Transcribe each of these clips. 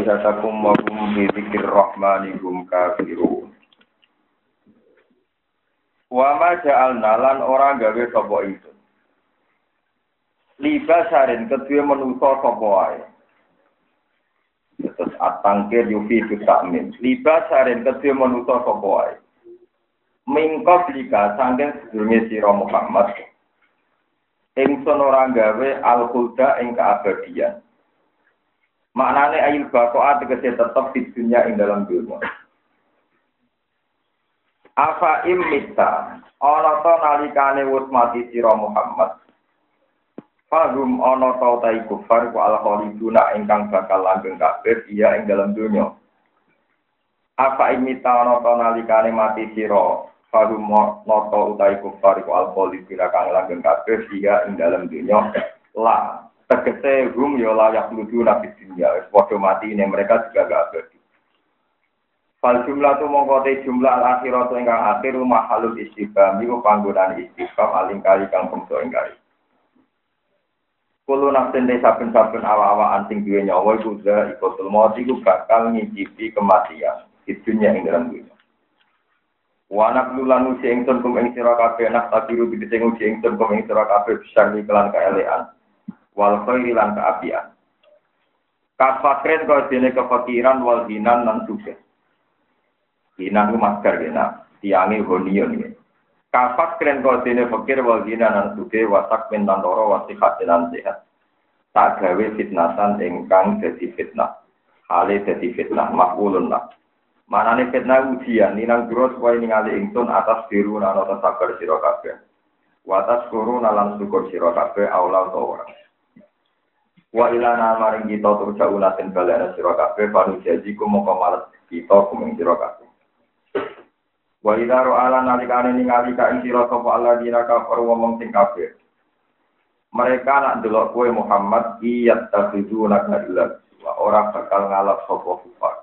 alihatakum wa hum bi dzikir rahmani kafirun. Wa ma ja'alna lan ora gawe sapa itu. Libasarin kedue manusa sapa wae. Terus atangkir yufi takmin. Libasarin kedue manusa sapa wae. Mingko blika sanggen sedurunge sira Muhammad. Ingsun ora gawe al-huda ing keabadian. Maknane ayil bakoa tegese tetep di dunia ing dalam dunia. Afa imita ana to nalikane wis mati sira Muhammad. Fahum ana to ta iku far ku al khaliduna ingkang bakal langgeng kabeh iya ing dalam dunia. Afa imita ana to nalikane mati sira Fahum noto utai kufar ku al khaliduna kang langgeng kabeh iya ing dalam dunia. La tegese hum ya layak ludu nabi dunia padha mati ini mereka juga gak abadi Fal jumlah tu mongkote jumlah al akhirat ingkang akhir rumah halul istiqam iku panggunaan istiqam alingkari kang bangsa ingkari Kulo nafsin de saben-saben awa-awa anting duwe nyawa iku za ikotul maut iku bakal ngicipi kematian di dunia ing dalam dunia. Wanak lulan usi ingsun kum ing sira kabeh nak takiru bidhe sing usi ingsun kum ing sira kabeh besar kelan kaelean wal khairi lan kaapian. Kafakrin kau dene kefakiran wal hinan lan sukses. Hinan ku masker gena, tiangi honion ini. Kafakrin kau dene fakir wal hinan lan sukses wasak mintan loro wasihat lan sehat. Tak gawe fitnasan ingkang jadi fitnah. Hale jadi fitnah makulun lah. Manane fitnah ujian ninang duro supaya ningali ingsun atas biru lan atas sabar sira kabeh. Watas kuru nalan syukur sira kabeh aula utawa Wa ilana maring kita turja ulatin balana sira kabeh paru jaji ku moko males kita kumeng sira kabeh. Wa ila ala nalikane ningali ka ing sira sapa Allah dina kafir wong sing kabeh. Mereka nak delok kue Muhammad iyat tafidu naka illa ora bakal ngalap sapa kufar.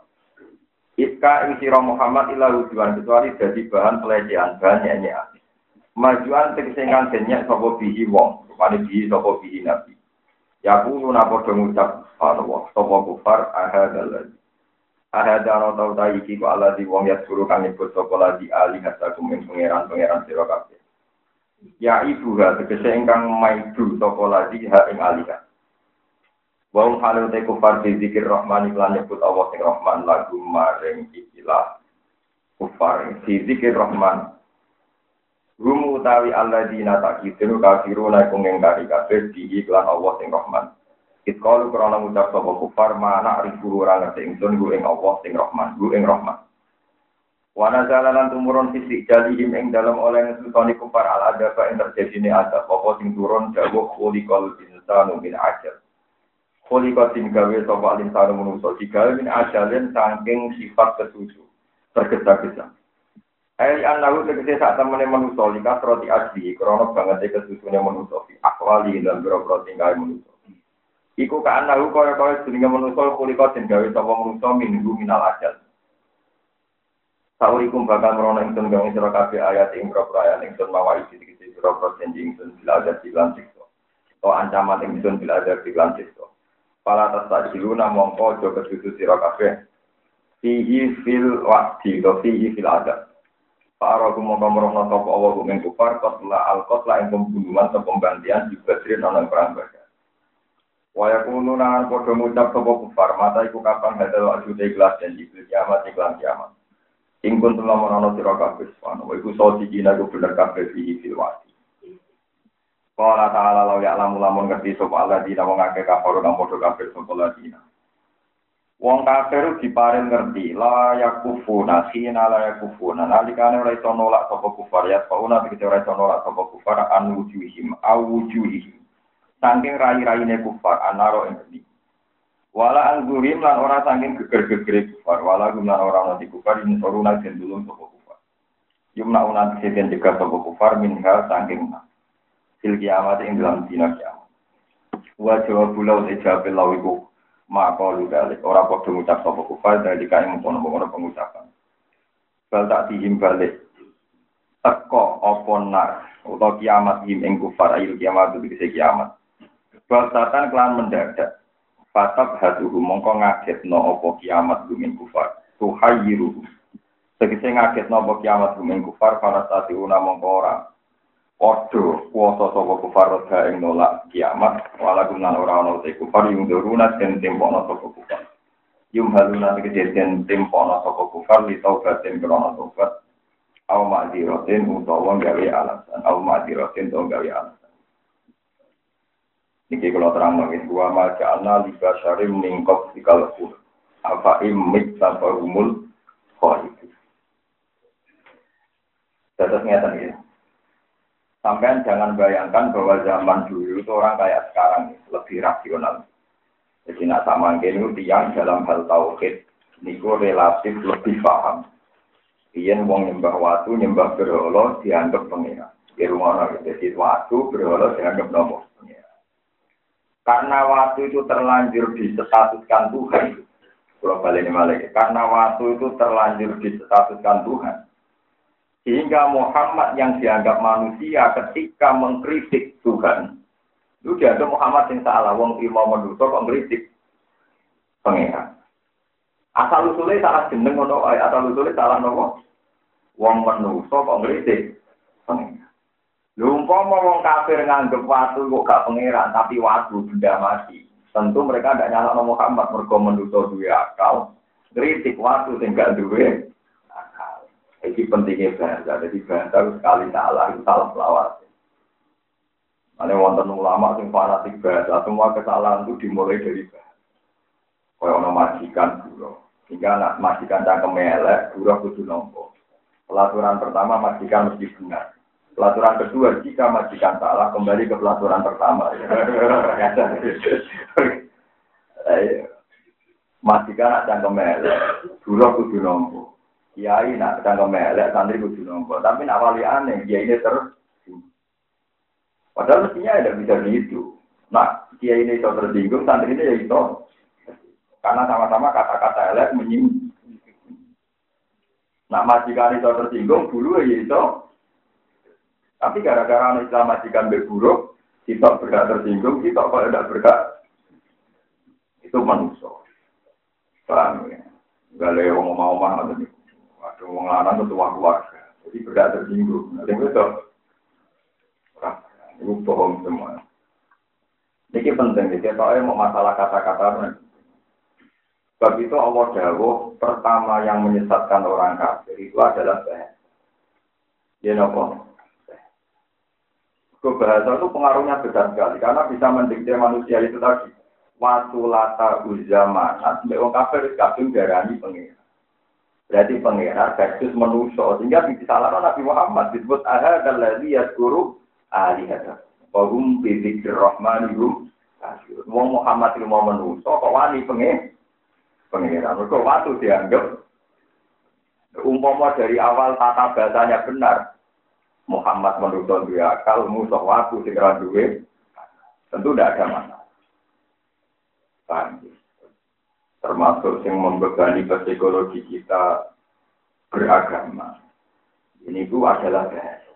Iska ing sira Muhammad ila tujuan kecuali dadi bahan pelecehan, bahan nyanyian. Majuan tegese kang denyek sapa bihi wong, rupane bihi sapa bihi nabi. Ya kulo napa do ngucap Allah sapa kufar ahadal ladzi. Ahada ana tau ta iki kok Allah di wong ya suruh kang nyebut sapa lagi ali kata kumen pangeran-pangeran sira kabeh. Ya ibu ha tegese ingkang maidu sapa lagi ha ing alika. Wong halu te kufar di zikir rahman iklan nyebut Allah sing rahman lagu maring ikilah kufar di zikir rahman Rum utawi Allah dina tak kitu kafiru na kung ngengkari kabeh di iklan Allah sing Rahman. Kit kalu krana ngucap sapa kufar mana arifu ora ngerti ingsun ku ing Allah sing Rahman, ku ing Rahman. Wana jalanan tumurun fisik jalihim ing dalam oleh ngesutoni kufar al adaba ing terjadi adab apa sing turun jawab khulikal insanu min ajal. Khulikal sing gawe sapa insanu manusa digawe min ajalin saking sifat kesusu tergesa-gesa. Ai anahu tegese sak temene manusa lika roti asli krana banget e kesusune manusa fi akwali lan boro-boro tinggal manusa. Iku ka anahu kaya kaya jenenge manusa kulika den gawe sapa minggu minal ajal. Saurikum bakal merono ingsun gawe sira kabeh ayat ing propro ayat ingsun mawa iki iki sira propro janji ingsun bila ada dilan sikso. To ancaman ingsun bila ada dilan sikso. Pala tas tajiluna mongko aja kesusu sira kabeh. Fihi fil waqti to fihi fil adab. Para kumo kamrono sapa Allah kumeng kufar kotla al kotla ing pembunuhan atau pembantian di badri nonton perang badar. Waya kuno nangan podo ngucap sapa kufar mata iku kapan hadal wajud ikhlas dan jibil kiamat iklan kiamat. Ingkun telah merono sira kabeh wa iku sodi dina iku bener kabeh fi fil wati. Qala ta'ala law ya'lamu lamun ngerti sapa Allah dina wong akeh kafir nang podo kabeh sapa dina. Wong kafir diparing ngerti la yakufuna khina la yakufuna. Nalikane ora iso nolak sapa kufar ya fauna iki ora iso nolak sapa kufar an wujuhim au wujuhihim. Saking rai-raine kufar anaro geni wala anggurim lan ora saking geger-gegere kufar. Wala gum lan ora di kufar ini soruna den dulung sapa kufar. Yumna una seden juga sapa kufar min hal saking fil kiamat ing dalam dina kiamat. Wa jawab pulau ijabel lawiku maka lu balik orang padha ngucap sapa kufar dari kae mengkono-mengkono pengucapan bal tak dihim balik teko apa nar utawa kiamat him ing kufar ayu kiamat itu bisa kiamat Basatan kelan mendadak Fatab haduhu mongko ngagetno apa kiamat gumin kufar. Tuhayiruhu. Tegese ngagetno apa kiamat gumin kufar para tati una mongko ora. Odo kuasa sapa kufar roda ing nolak kiamat walakum lan ora ana te kufar yung duruna den tempono sapa kufar. Yum haluna tegese den tempono sapa kufar li taubatin krono tobat. Aw ma'diratin utawa gawe alasan. Aw ma'diratin utawa gawe alasan. Niki kalau terang lagi, dua majana liba syarim ningkop di kalpur. Apa imit tanpa umul itu. Terus ngeten ya. Sampai jangan bayangkan bahwa zaman dulu itu orang kayak sekarang lebih rasional. Jadi nak sama ini tiang dalam hal tauhid niku relatif lebih paham. Iyan wong nyembah watu nyembah berhala dianggap pengira. Di rumah jadi watu berhala dianggap nomor pengira. Karena waktu itu terlanjur disetatuskan Tuhan. Kalau balik ini. Karena waktu itu terlanjur disetatuskan Tuhan. Sehingga Muhammad yang dianggap manusia ketika mengkritik Tuhan. Itu dianggap Muhammad yang salah. Wong terima menutup kok mengkritik pengeran. Asal usulnya salah jeneng ngono asal usulnya salah nopo. Wong menuso kok ngritik pengeran. Lumpama wong kafir nganggep watu kok gak pangeran tapi watu benda mati. Tentu mereka tidak nyala Muhammad mergo menuso duwe akal. Kritik watu sing gak duwe Iki pentingnya bahasa. Jadi bahasa sekali salah, itu salah selawat. Ada wonten ulama sing fanatik bahasa, semua kesalahan itu dimulai dari bahasa. Kaya ono majikan guru. Hingga anak majikan cangkem elek, guru kudu nompo. Pelaturan pertama majikan mesti benar. Pelaturan kedua, jika majikan salah, kembali ke pelaturan pertama. majikan nak cangkem melek, dulu kudu nompo. Kiai nak cangkem melek, santri kudu nompo. Tapi nak wali aneh, dia ini terus. Padahal mestinya tidak bisa begitu. Nah, kiai ini bisa tersinggung, santri ini ya itu. Karena sama-sama kata-kata elek menyinggung. Nah, majikan itu tersinggung, dulu ya itu. Tapi gara-gara Islam majikan berburuk, kita berhak tersinggung, kita kalau tidak berhak, itu manusia. Paham ya? Gak ada yang mau mau nih. Ada orang lanang ketua keluarga. Jadi berhak tersinggung. Nanti itu, itu bohong semua. Ini penting, kita tahu mau masalah kata-kata. Sebab itu Allah Dawuh pertama yang menyesatkan orang kafir itu adalah bahasa. Ya nopo. Bahasa itu pengaruhnya besar sekali karena bisa mendikte manusia itu tadi. Watulata uzaman. Sampai orang kafir kadung darani pengira. Berarti pengira versus manusia. Sehingga disalahkan Nabi Muhammad disebut aha dan lagi guru alihata. Wahum bidzikir rahmanihum. Wong Muhammad itu mau manusia kok wani pengira. Pengira. Mereka waktu dianggap umpama dari awal tata bahasanya benar, Muhammad menurut dia akal, musuh waktu segera duwe, tentu tidak ada. Paham? Termasuk yang membebani psikologi kita beragama. Ini itu adalah bahasa.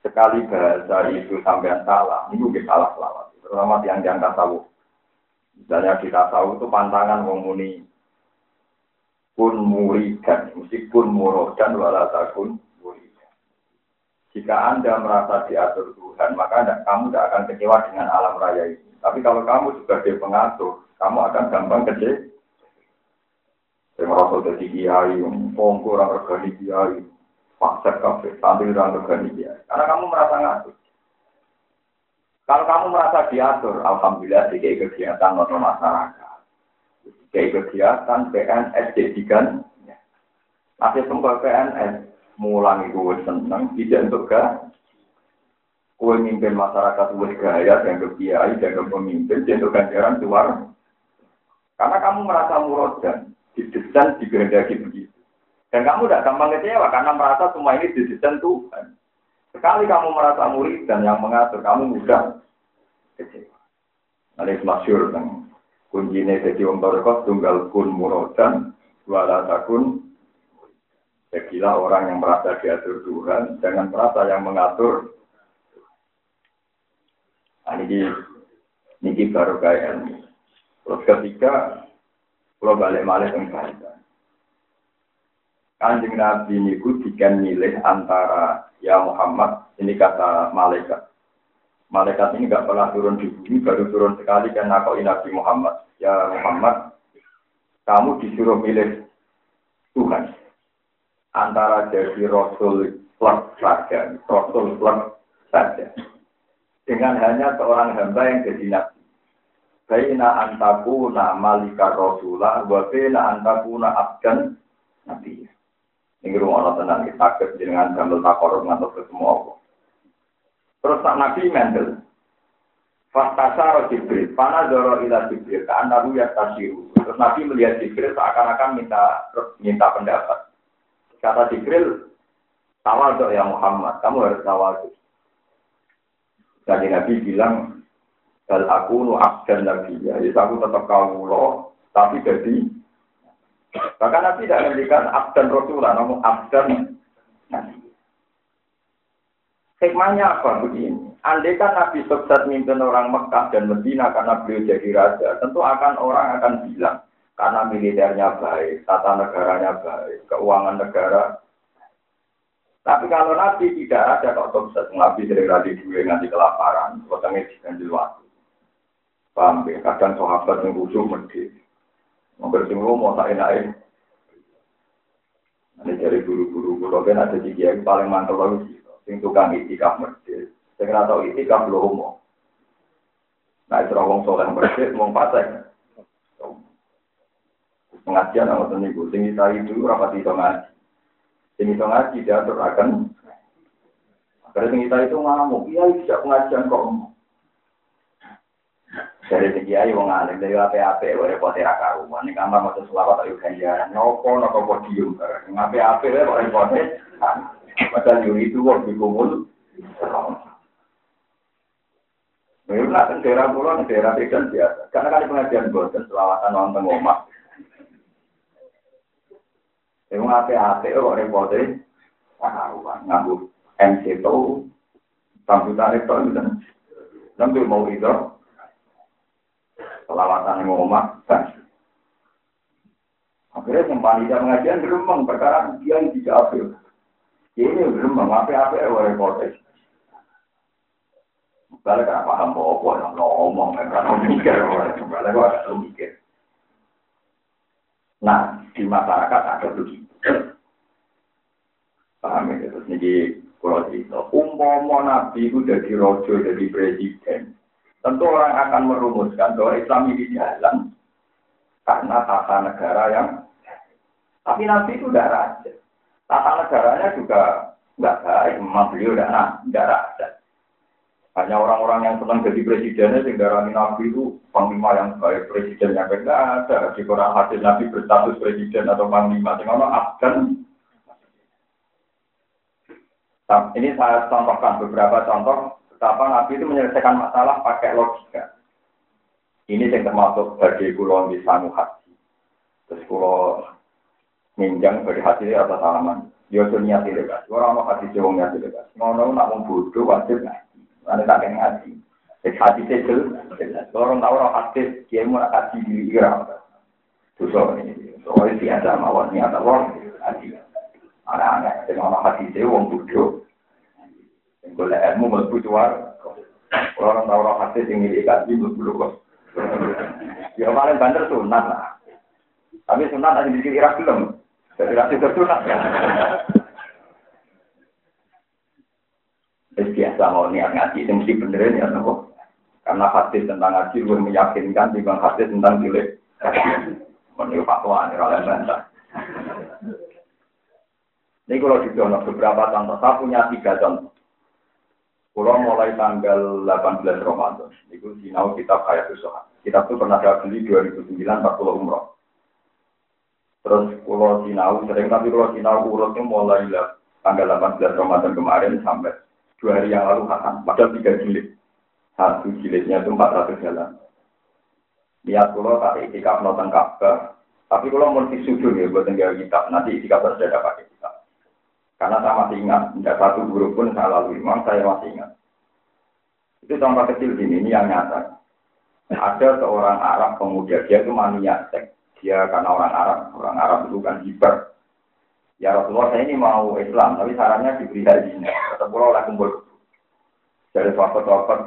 Sekali bahasa itu sampai salah, ini juga salah selawat. Terutama yang yang tasawuf. Misalnya kita tahu itu pantangan menguni kun muridan, mesti kun murodan walatakun jika Anda merasa diatur Tuhan, maka anda, kamu tidak akan kecewa dengan alam raya ini. Tapi kalau kamu sebagai pengatur, kamu akan gampang kecewa. Saya merasa jadi kiai, pongko orang regani kiai, paksa kafe, sambil orang regani kiai. Karena kamu merasa ngatur. Kalau kamu merasa diatur, alhamdulillah di kegiatan non masyarakat, kayak kegiatan PNS jadikan, nanti semua PNS mulang itu seneng, tidak untuk gak. Kue mimpin masyarakat wes gaya, dan kiai, dan pemimpin, untuk ganjaran keluar. Karena kamu merasa murodan, didesain, digerdaki begitu. Dan kamu tidak gampang kecewa, karena merasa semua ini didesain Tuhan. Sekali kamu merasa murid dan yang mengatur, kamu mudah kecewa. Nanti masyur, kuncinya jadi untuk tunggal kun murodan, wala takun Jadilah orang yang merasa diatur Tuhan, jangan merasa yang mengatur. Nah, ini, ini baru kayak. Terus ketiga, kalau balik balik yang. Kanjeng Nabi niku dikan milih antara ya Muhammad, ini kata malaikat. Malaikat ini nggak pernah turun di bumi, baru turun sekali dan nakoi Nabi Muhammad. Ya Muhammad, kamu disuruh milih Tuhan. Antara jadi Rasul plus saja, Rasul plus saja. Dengan hanya seorang hamba yang jadi Nabi. Baina antakuna malika rasulah, wa baina antakuna abdan nabi. Ini rumah Allah tenang, kita sakit dengan gambar takor ngantuk ke semua Allah. Terus tak Nabi mendel. Fastasar Jibril, pana doro ila Jibril, ke anahu ya tasiru. Terus Nabi melihat Jibril seakan-akan minta minta pendapat. Kata Jibril, tawal ya Muhammad, kamu harus tawal. Jadi Nabi bilang, Bal aku nu abdan nabi ya, jadi aku tetap kau loh, tapi jadi bahkan Nabi tidak memberikan abdan Rasulullah, namun nabi. Hikmahnya apa begini? Andai kan Nabi sukses mimpin orang Mekah dan Medina karena beliau jadi raja, tentu akan orang akan bilang karena militernya baik, tata negaranya baik, keuangan negara. Tapi kalau Nabi tidak ada kok sukses, Nabi sering radi duit nanti kelaparan, potongnya diganjil waktu. Paham ya? Kadang sahabat yang khusyuk medhi. Mungkin sing mau tak enak Ini dari guru-guru guru kan ada di yang paling mantel lagi. Sing tukang itikaf medhi. Sing ora tau itikaf lomo. Nah, itu orang soleh medhi, wong pasang. Pengajian sama niku. Sing kita itu rapat itu ngaji. Sing itu ngaji dia akan Karena sing itu ngamuk, iya bisa pengajian kok dari segi ayu wong alim dari apa-apa wae repot ra karuan ning kamar maca selawat ayo ganjaran. Nopo nopo podium bareng apa-apa wae kok repot padahal yo itu kok dikumpul. Memang nak daerah pulau, daerah pedan biasa. Karena kan pengajian bosan selawatan nonton omah. Emang apa-apa kok repotnya karuan nganggu MC itu, sambutan itu, dan mau itu, selawatan yang omah. Akhirnya yang panitia pengajian geremeng perkara dia yang tidak apil. Ini geremeng apa-apa ya oleh kotes. Balik kan paham bahwa yang ngomong kan mikir orang balik kok ada mikir. Nah di masyarakat ada begitu. Paham ya terus nih kalau cerita umpama nabi itu jadi rojo jadi presiden Tentu orang akan merumuskan bahwa Islam ini jalan karena tata negara yang tapi Nabi itu tidak raja. Tata negaranya juga nggak baik, memang beliau tidak tidak raja. Hanya orang-orang yang senang jadi presidennya sehingga Nabi itu panglima yang baik, presiden yang baik nggak ada. Di hadis Nabi berstatus presiden atau panglima, sehingga Afgan ini saya contohkan beberapa contoh Betapa Nabi itu menyelesaikan masalah pakai logika. Ini yang termasuk bagi pulau di sanu hati. Terus pulau minjang dari hati atau salaman. Tuh niat tidak Orang mau hati niat tidak Mau nak mau wajib ngaji. Nanti tak yang ngaji. Jadi hati jelas. Orang tahu orang hati dia mau hati di iram. Dosa ini. Soalnya tiada mawar niat Allah. Hati. Anak-anak. Jadi orang hati jauh bodoh. Boleh ilmu mlebu cuar. Orang tahu orang hati yang milik kaji mlebu kok. Ya paling banter sunat lah. Tapi sunat ada di kira belum. Jadi rasi tersunat ya. biasa mau niat ngaji itu mesti benerin ya nopo. Karena hadis tentang ngaji lebih meyakinkan dibanding hadis tentang milik Menurut fatwa ini oleh bantah. Ini kalau di beberapa contoh, saya punya tiga contoh. Pulau mulai tanggal 18 Ramadan, itu sinau kitab kayak usaha. Kitab itu pernah saya beli 2009 40 umroh. Terus pulau sinau sering tapi pulau sinau urutnya mulai tanggal 18 Ramadan kemarin sampai dua hari yang lalu hatam. Padahal tiga jilid. Satu jilidnya itu 400 jalan. Niat pulau tak itikaf nonton Ka'bah. Tapi kalau mau sujud ya buat tinggal kitab. Nanti itikaf harus ada pakai kitab. Karena saya masih ingat, tidak satu guru pun saya lalui, memang saya masih ingat. Itu contoh kecil gini, ini yang nyata. Ada seorang Arab pemuda dia itu mania seks. Dia karena orang Arab, orang Arab itu kan hiper. Ya Rasulullah saya ini mau Islam, tapi sarannya diberi hajinya. Kata pulau oleh kumpul. Dari sahabat-sahabat,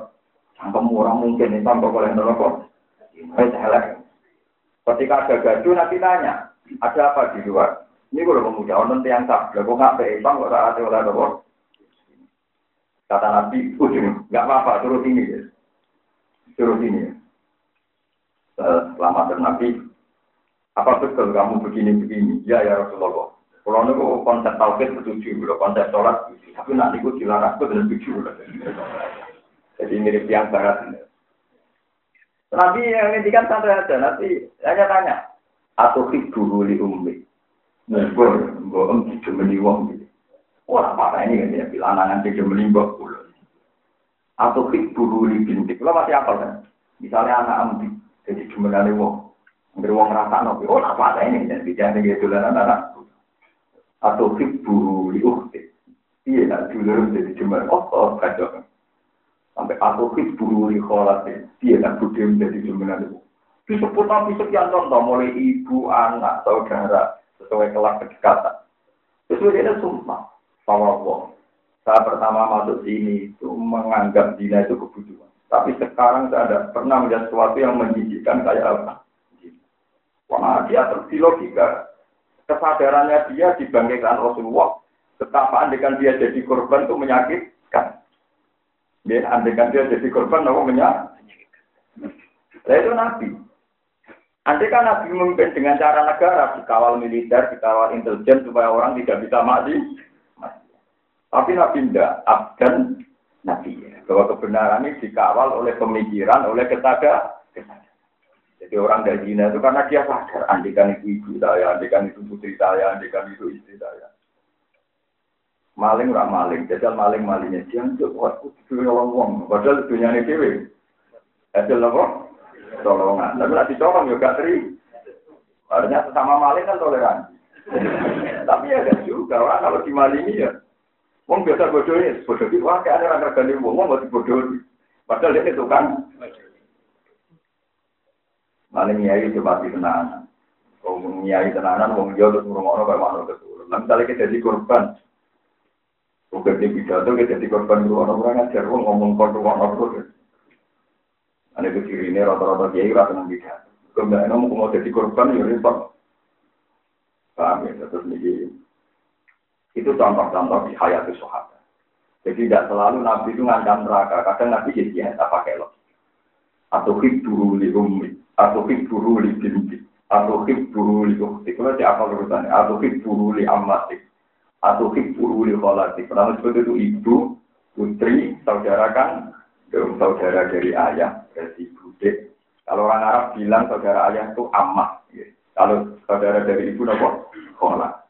cangkem orang mungkin Islam kok boleh neraka. Saya Ketika ada gaduh nanti tanya, ada apa di luar? Ini kalau pemuda, orang yang tak, kok nggak be Islam kok ada oleh Kata Nabi, ujung, nggak apa-apa, turut ini. Ya. Turut ini. Ya. Selamat Nabi, apa betul kamu begini-begini? Ya, ya Rasulullah. Kalau niku konsep tauhid setuju, kalau konsep sholat tapi nanti gue dilarang gue dan setuju. Jadi mirip yang barat. Nabi yang ini kan santai aja, nanti hanya tanya, atau dulu li ummi. Gue om tidak meniwong gitu. Wah, apa ini kan ya, bilangan tidak menimbang pulau. Atau dulu li bintik, lo masih apa kan? Misalnya anak ambi, jadi dari wong. Ambil wong rasa nopi. Oh, apa ini? Dan bicara gitu lah anak Atau li ukti. Iya, nak dulu jadi cuma oh, oh, kacau. Sampai atau hibbu li kholati. Iya, nak budi menjadi cuma dari wong. Disebut nabi sekian contoh, mulai ibu, anak, saudara, sesuai kelas kedekatan. Sesuai dia sumpah. Sama wong. Saya pertama masuk sini itu menganggap dina itu kebutuhan. Tapi sekarang saya ada pernah melihat sesuatu yang menjijikkan saya apa? Wah, dia logika. Kesadarannya dia dibangkitkan Rasulullah. Betapa andekan dia jadi korban itu menyakitkan. Ya, andekan dia jadi korban, apa menyakitkan. Nah, itu Nabi. Andai kan Nabi memimpin dengan cara negara, dikawal militer, dikawal intelijen, supaya orang tidak bisa mati. Tapi Nabi tidak, abdan Nabi. Bahwa kebenaran ini dikawal oleh pemikiran, oleh kesadaran. Jadi orang dari Cina itu karena dia sadar, andikan itu ibu saya, andikan itu putri saya, andikan itu istri saya. Maling orang maling, jajal maling malingnya dia untuk buat putri orang uang, padahal dunia ini dewi. Jajal apa? Tolongan, tapi nanti colong juga teri. Artinya sesama maling kan toleransi. Tapi ya kan juga orang kalau dimalingi ya Wong biasa bodoh ini, bodoh itu wah kayak ada orang tergani wong, masih bodoh. Padahal dia itu kan. Maling nyai itu mati tenanan. Wong nyai tenanan, wong dia terus ngurung-ngurung kayak mana keturun. Misalnya kita jadi korban, Bukan di pidato kita jadi korban dulu orang orang ngajar, ngomong korban orang Ane itu ciri ini rata-rata kiai rata nang pidato. Kemudian mau mau jadi korban ya repot. Paham ya, terus nih itu contoh-contoh di hayat sahabat. Jadi tidak selalu Nabi itu ngancam neraka. Kadang Nabi jadi ya tak pakai loh. Atau hiburu li ummi, atau hiburu li binti, atau hiburu li ukti. Kalau siapa urusannya? Atau hiburu li amati, atau hiburu li kholati. Pertama seperti itu ibu, putri, saudara kan, saudara dari ayah, dari bude. Kalau orang Arab bilang saudara ayah itu amat. Ya. Kalau saudara dari ibu nopo kholat.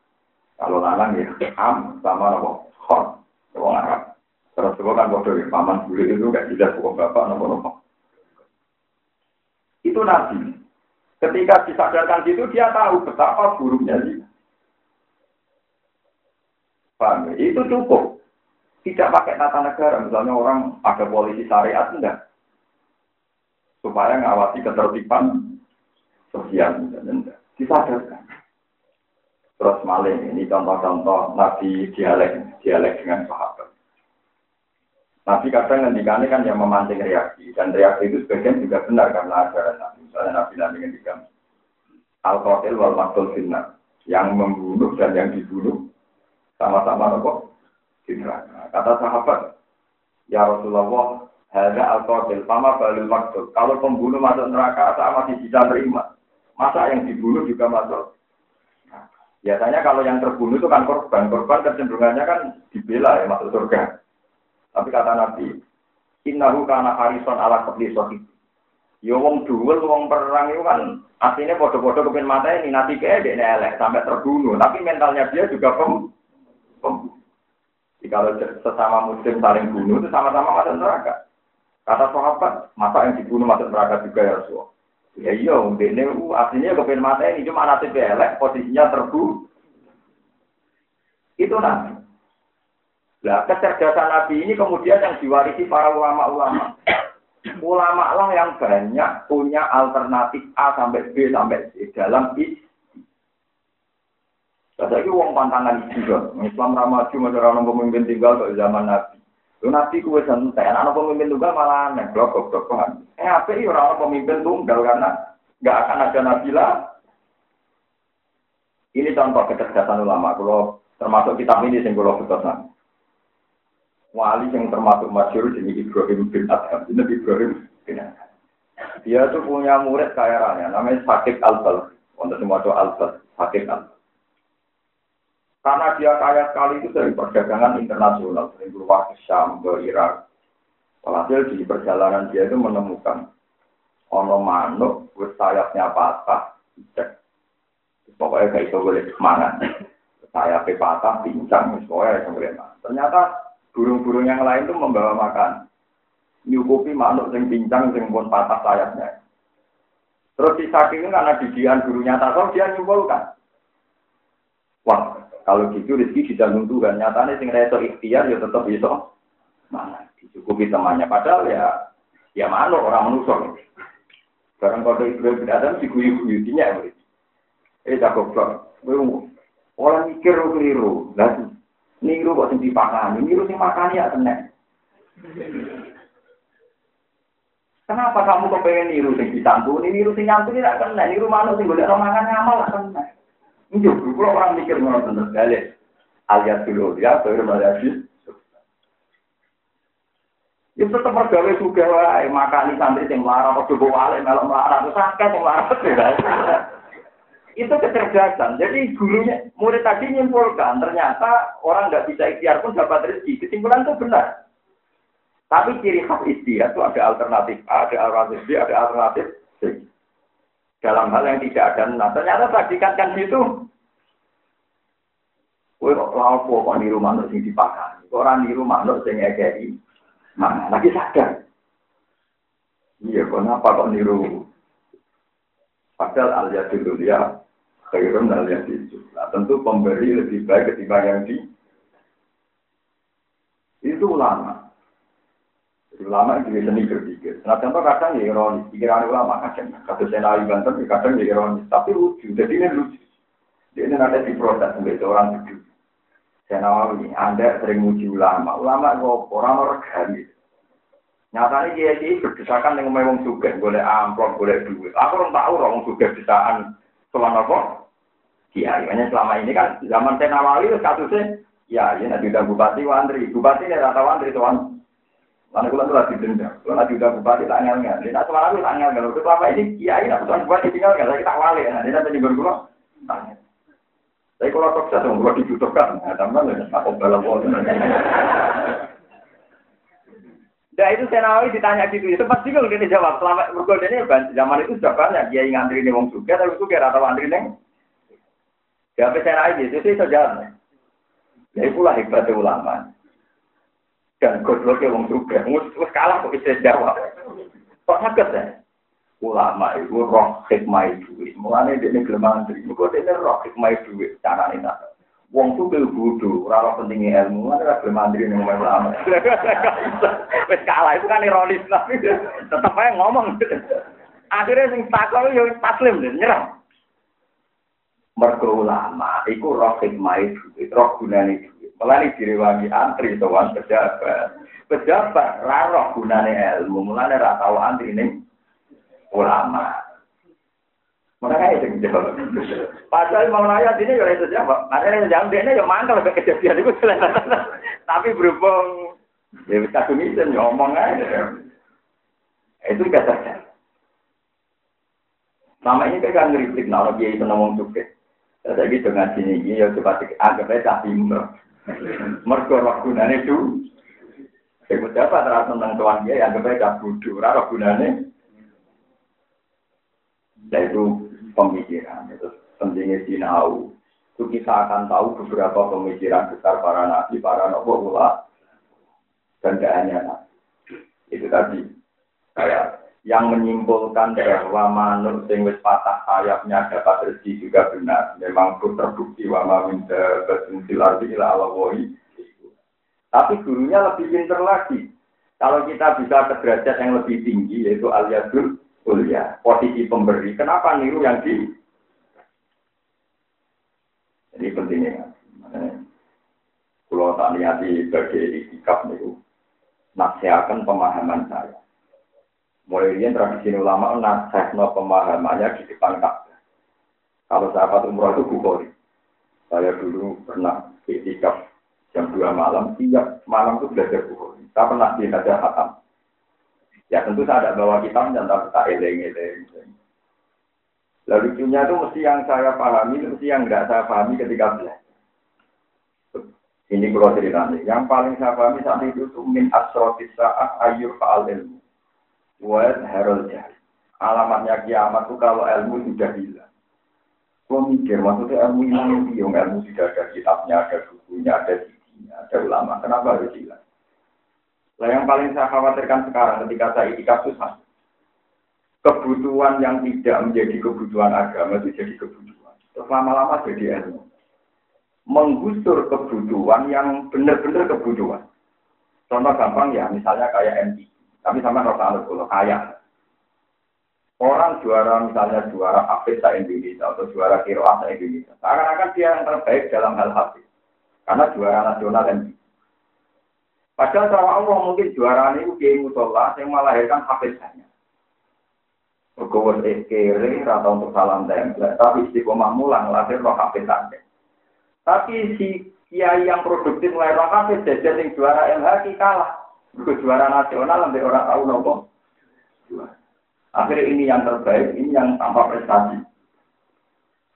Kalau lanang ya am sama nopo khon, wong Arab. Terus itu kan bodoh ya, paman bule itu gak jelas wong bapak nopo nopo. Itu nabi. Ketika disadarkan itu dia tahu betapa buruknya dia. Paham ya? Itu cukup. Tidak pakai tata negara, misalnya orang ada polisi syariat enggak. Supaya ngawasi ketertiban sosial. Disadarkan. Terus maling ini contoh-contoh Nabi dialek dialek dengan sahabat. Nabi kadang ngendikannya kan yang memancing reaksi dan reaksi itu sebagian juga benar karena ajaran Nabi. Misalnya Nabi Nabi ngendikan al qatil wal maktul finna yang membunuh dan yang dibunuh sama-sama nopo di. Kata sahabat, ya Rasulullah, hanya al qatil sama balil maktul. Kalau pembunuh masuk neraka, saya masih bisa terima. Masa yang dibunuh juga masuk Biasanya kalau yang terbunuh itu kan korban. Korban kecenderungannya kan dibela ya masuk surga. Tapi kata Nabi, Innahu kana harison ala kebli sohib. Ya wong duel, wong perang itu kan aslinya bodoh-bodoh kepin mata ini nanti kayak dia elek sampai terbunuh. Tapi mentalnya dia juga pem, pem. Jadi kalau sesama muslim saling bunuh itu sama-sama masuk neraka. Kata sahabat, masa yang dibunuh masuk neraka juga ya Rasulullah. Ya iya, ini aslinya kepen mata ini cuma nanti elek, posisinya terbu. Itu nabi. Nah, kecerdasan nabi ini kemudian yang diwarisi para ulama-ulama. Ulama lah yang banyak punya alternatif A sampai B sampai C dalam isi. Saya uang pantangan juga. Islam ramaju masyarakat pemimpin tinggal ke zaman Nabi. Nabi kue santai, anak pemimpin tunggal malah aneh, blok blok Eh apa sih orang pemimpin tunggal karena nggak akan ada Nabi lah. Ini contoh kecerdasan ulama. Kalau termasuk kitab ini sing kalau betul wali yang termasuk masyur jadi Ibrahim bin Adham. Ini Ibrahim bin Adham. Dia tuh punya murid kaya raya, namanya Sakit Al-Bal. Untuk semua itu Al-Bal, Sakit Al Karena dia kaya sekali itu dari perdagangan internasional, dari keluar ke Syam, ke Irak. Walhasil di perjalanan dia itu menemukan ono manuk, sayapnya patah, cek. Pokoknya kayak itu boleh semangat. Sayapnya patah, pincang, pokoknya boleh Ternyata burung-burung yang lain itu membawa makan. Nyukupi makhluk yang pincang, yang pun patah sayapnya. Terus si saking karena didian gurunya tasawuf dia nyimpulkan. Wah, kalau gitu rezeki dijamin Tuhan. Nyatanya sing reso ikhtiar ya tetap bisa. Mana dicukupi temannya. Padahal ya ya malu orang manusia. Sekarang kalau Ibrahim bin Adam diguyu-guyu ya. Eh tak goblok. Orang mikir keliru. Lah Niru kok sing dipakani, niru sing makani ya tenek. Kenapa kamu kepengen niru sing disantuni, niru sing nyantuni tidak kena, niru manuk sing golek romangan ngamal tak kena. Ini kalau orang mikir ngono bener balik. Alias dulu ya, baru alias Ya tetap mergawe juga wae makani santri sing larang, padha bawa melok larang, terus akeh sing larang. Itu kecerdasan. Jadi gurunya, murid tadi nyimpulkan, ternyata orang nggak bisa ikhtiar pun dapat rezeki. Kesimpulan itu benar. Tapi ciri khas ikhtiar itu ada alternatif A, ada alternatif B, ada alternatif C. Dalam hal yang tidak ada nah, ternyata tadi kan. Kowe kok lapo kok niru manuk sing dipakai. Orang niru manuk sing ngekeki. Mana lagi sadar. Iya, kenapa kok niru? Padahal al-yadul ya khairun al itu. Nah, tentu pemberi lebih baik ketimbang yang di itu ulama. Ulama itu seni berpikir. Nah contoh kadang ya ironis, pikiran ulama kadang kata saya nabi banten ya kadang ya ironis, tapi lucu. Jadi ini lucu. Jadi ini nanti diprotes sebagai orang sejuk. Saya nawawi, Anda sering muji ulama. Ulama kok orang regani. Nyatanya dia ini berdesakan dengan memang juga, boleh amplop, boleh duit. Aku orang tahu orang juga desaan selama apa? kiai. Hanya selama ini kan zaman Tenawali kasusnya ya ini nanti udah bupati wandri, bupati ini rata wandri tuan. Mana kulo tuh lagi denda, kulo lagi udah bupati tak ngel ngel. Ini selama itu tak ngel ngel. Selama ini kiai nak tuan bupati tinggal nggak kita wali. Nah ini juga kulo tanya. Tapi kalau tok saya kulo dibutuhkan, nah tambah nih aku balas Nah itu Senawi ditanya gitu, itu pasti kalau dia jawab. Selama bergodanya zaman itu sudah banyak dia ngantri nih wong suka, tapi suka atau antri nih Siapa saya aja, itu sih jalan. Ya itulah hebatnya ulama. Dan gobloknya wong juga. Mus kalah kok bisa jawab. Kok sakit ya? Ulama itu roh hikmah duit. Mulanya dia ini kelemahan diri. Mereka dia roh hikmah duit. Cara ini Wong tuh bel bodoh, ora pentingnya ilmu, ora kelemahan diri ning ulama. Wes kalah itu kan ironis tapi tetep aja ngomong. Akhirnya sing takon yo taslim nyerah. mergo ulama iku roh hikmah duit roh gunane melani direwangi antri sowan pejabat pejabat ra roh gunane ilmu mulane ra tau antri ning ulama Makanya itu jawab. Padahal mau nanya ini ya itu jawab. Makanya yang dia ya mangkal ke kejadian itu Tapi berhubung ya bisa kumisen ya aja. Itu kata Selama ini kan ngeritik, kalau dia itu ngomong cukup. Jadi dengan sini ini ya coba anggap aja timur. Mergo roh gunane itu. Saya dapat tentang tuan dia yang anggap aja bodoh. Roh gunane. Yaitu pemikiran. Itu pentingnya sinau. Itu kita akan tahu beberapa pemikiran besar para nabi, para nabi, dan tidak. Itu tadi. Kayak yang menyimpulkan bahwa manuk sing wis patah sayapnya dapat rezeki juga benar. Memang pun terbukti wa ma min dabatin ardi Tapi gurunya lebih pintar lagi. Kalau kita bisa ke derajat yang lebih tinggi, yaitu aliyadul kuliah, posisi pemberi, kenapa niru yang di? Jadi pentingnya. Kalau tak niati sebagai sikap niru, nasihatkan pemahaman saya. Mulai ini tradisi ulama nasihatkan pemahamannya di depan Ka'bah. Kalau sahabat umroh itu bukhori. Saya dulu pernah ketika jam dua malam, tiap malam itu belajar buku. Saya pernah belajar hatam. Ya tentu saya tidak bawa kitab dan tak eleng-eleng. Lalu lucunya itu mesti yang saya pahami, mesti yang tidak saya pahami ketika belajar. Ini kalau ceritanya. Yang paling saya pahami saat itu itu min asrotis ayur fa'al ilmu. Wa herol jahil. Alamatnya kiamat itu kalau ilmu sudah hilang. Gue mikir, maksudnya ilmu ini yang ilmu tidak ada kitabnya, ada bukunya, ada ada ulama. Kenapa harus hilang? Nah, yang paling saya khawatirkan sekarang ketika saya itikaf susah. Kebutuhan yang tidak menjadi kebutuhan agama itu jadi kebutuhan. Terus lama-lama jadi ilmu. Menggusur kebutuhan yang benar-benar kebutuhan. Contoh gampang ya, misalnya kayak MT. Tapi sama Rasa kalau kaya. Orang juara misalnya juara Hafiz Indonesia atau juara Kiroah Indonesia. Seakan-akan dia yang terbaik dalam hal Hafiz. Karena juara nasional dan Padahal sama Allah mungkin juara ini kiai musola yang melahirkan hafizannya. Berkuat kere atau untuk salam tempel, tapi istiqomah mulang lahir roh hafizannya. Tapi si kiai yang produktif mulai roh hafiz jadi yang juara MHK kalah. Berkuat juara nasional nanti orang tahu nopo. Akhirnya ini yang terbaik, ini yang tanpa prestasi.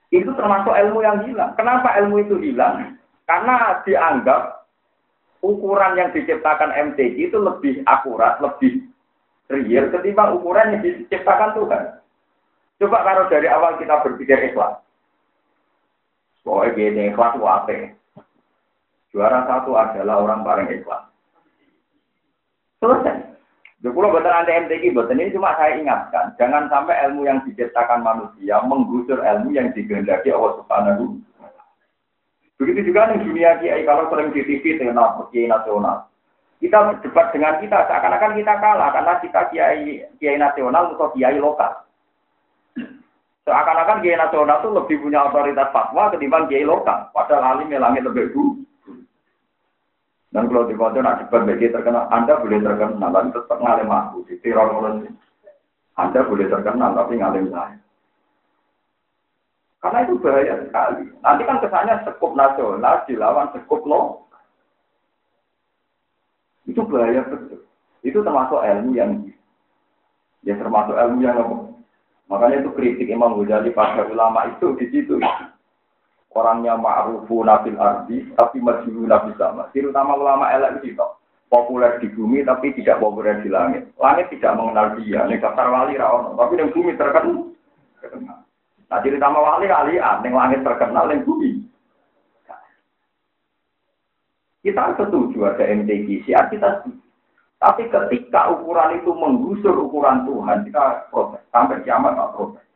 Itu termasuk ilmu yang hilang. Kenapa ilmu itu hilang? Karena dianggap ukuran yang diciptakan MTQ itu lebih akurat, lebih real ketimbang ukuran yang diciptakan Tuhan. Coba kalau dari awal kita berpikir ikhlas. Pokoknya gini, ikhlas wape. Juara satu adalah orang paling ikhlas. Selesai. Jadi betul anda MTQ, betul ini cuma saya ingatkan, jangan sampai ilmu yang diciptakan manusia menggusur ilmu yang digendaki Allah Subhanahu Begitu juga di dunia kiai kalau sering di TV dengan kiai nasional. Kita berdebat dengan kita seakan-akan kita kalah karena kita kiai kiai nasional atau kiai lokal. Seakan-akan kiai nasional itu lebih punya otoritas fatwa ketimbang kiai lokal. Padahal alim langit lebih dulu. Dan kalau di kota nak debat bagi terkenal, Anda boleh terkenal, tapi tetap ngalim aku. Di teror Anda boleh terkenal, tapi ngalim saya. Karena itu bahaya sekali. Nanti kan kesannya sekup nasional dilawan sekup lo. Itu bahaya betul. Itu termasuk ilmu yang ya termasuk ilmu yang apa? Makanya itu kritik Imam Ghazali pada ulama itu di situ. Orangnya ma'rufu nabil ardi, tapi majulu nabi sama. Terutama ulama elek itu populer di bumi tapi tidak populer di langit. Langit tidak mengenal dia. Ini daftar wali rawon, tapi di bumi terkenal. Nah cerita wali kalian, yang langit terkenal, yang bumi. Kita setuju ada MTQ, siap kita setuju. Tapi ketika ukuran itu menggusur ukuran Tuhan, kita protes. Sampai kiamat tak protes.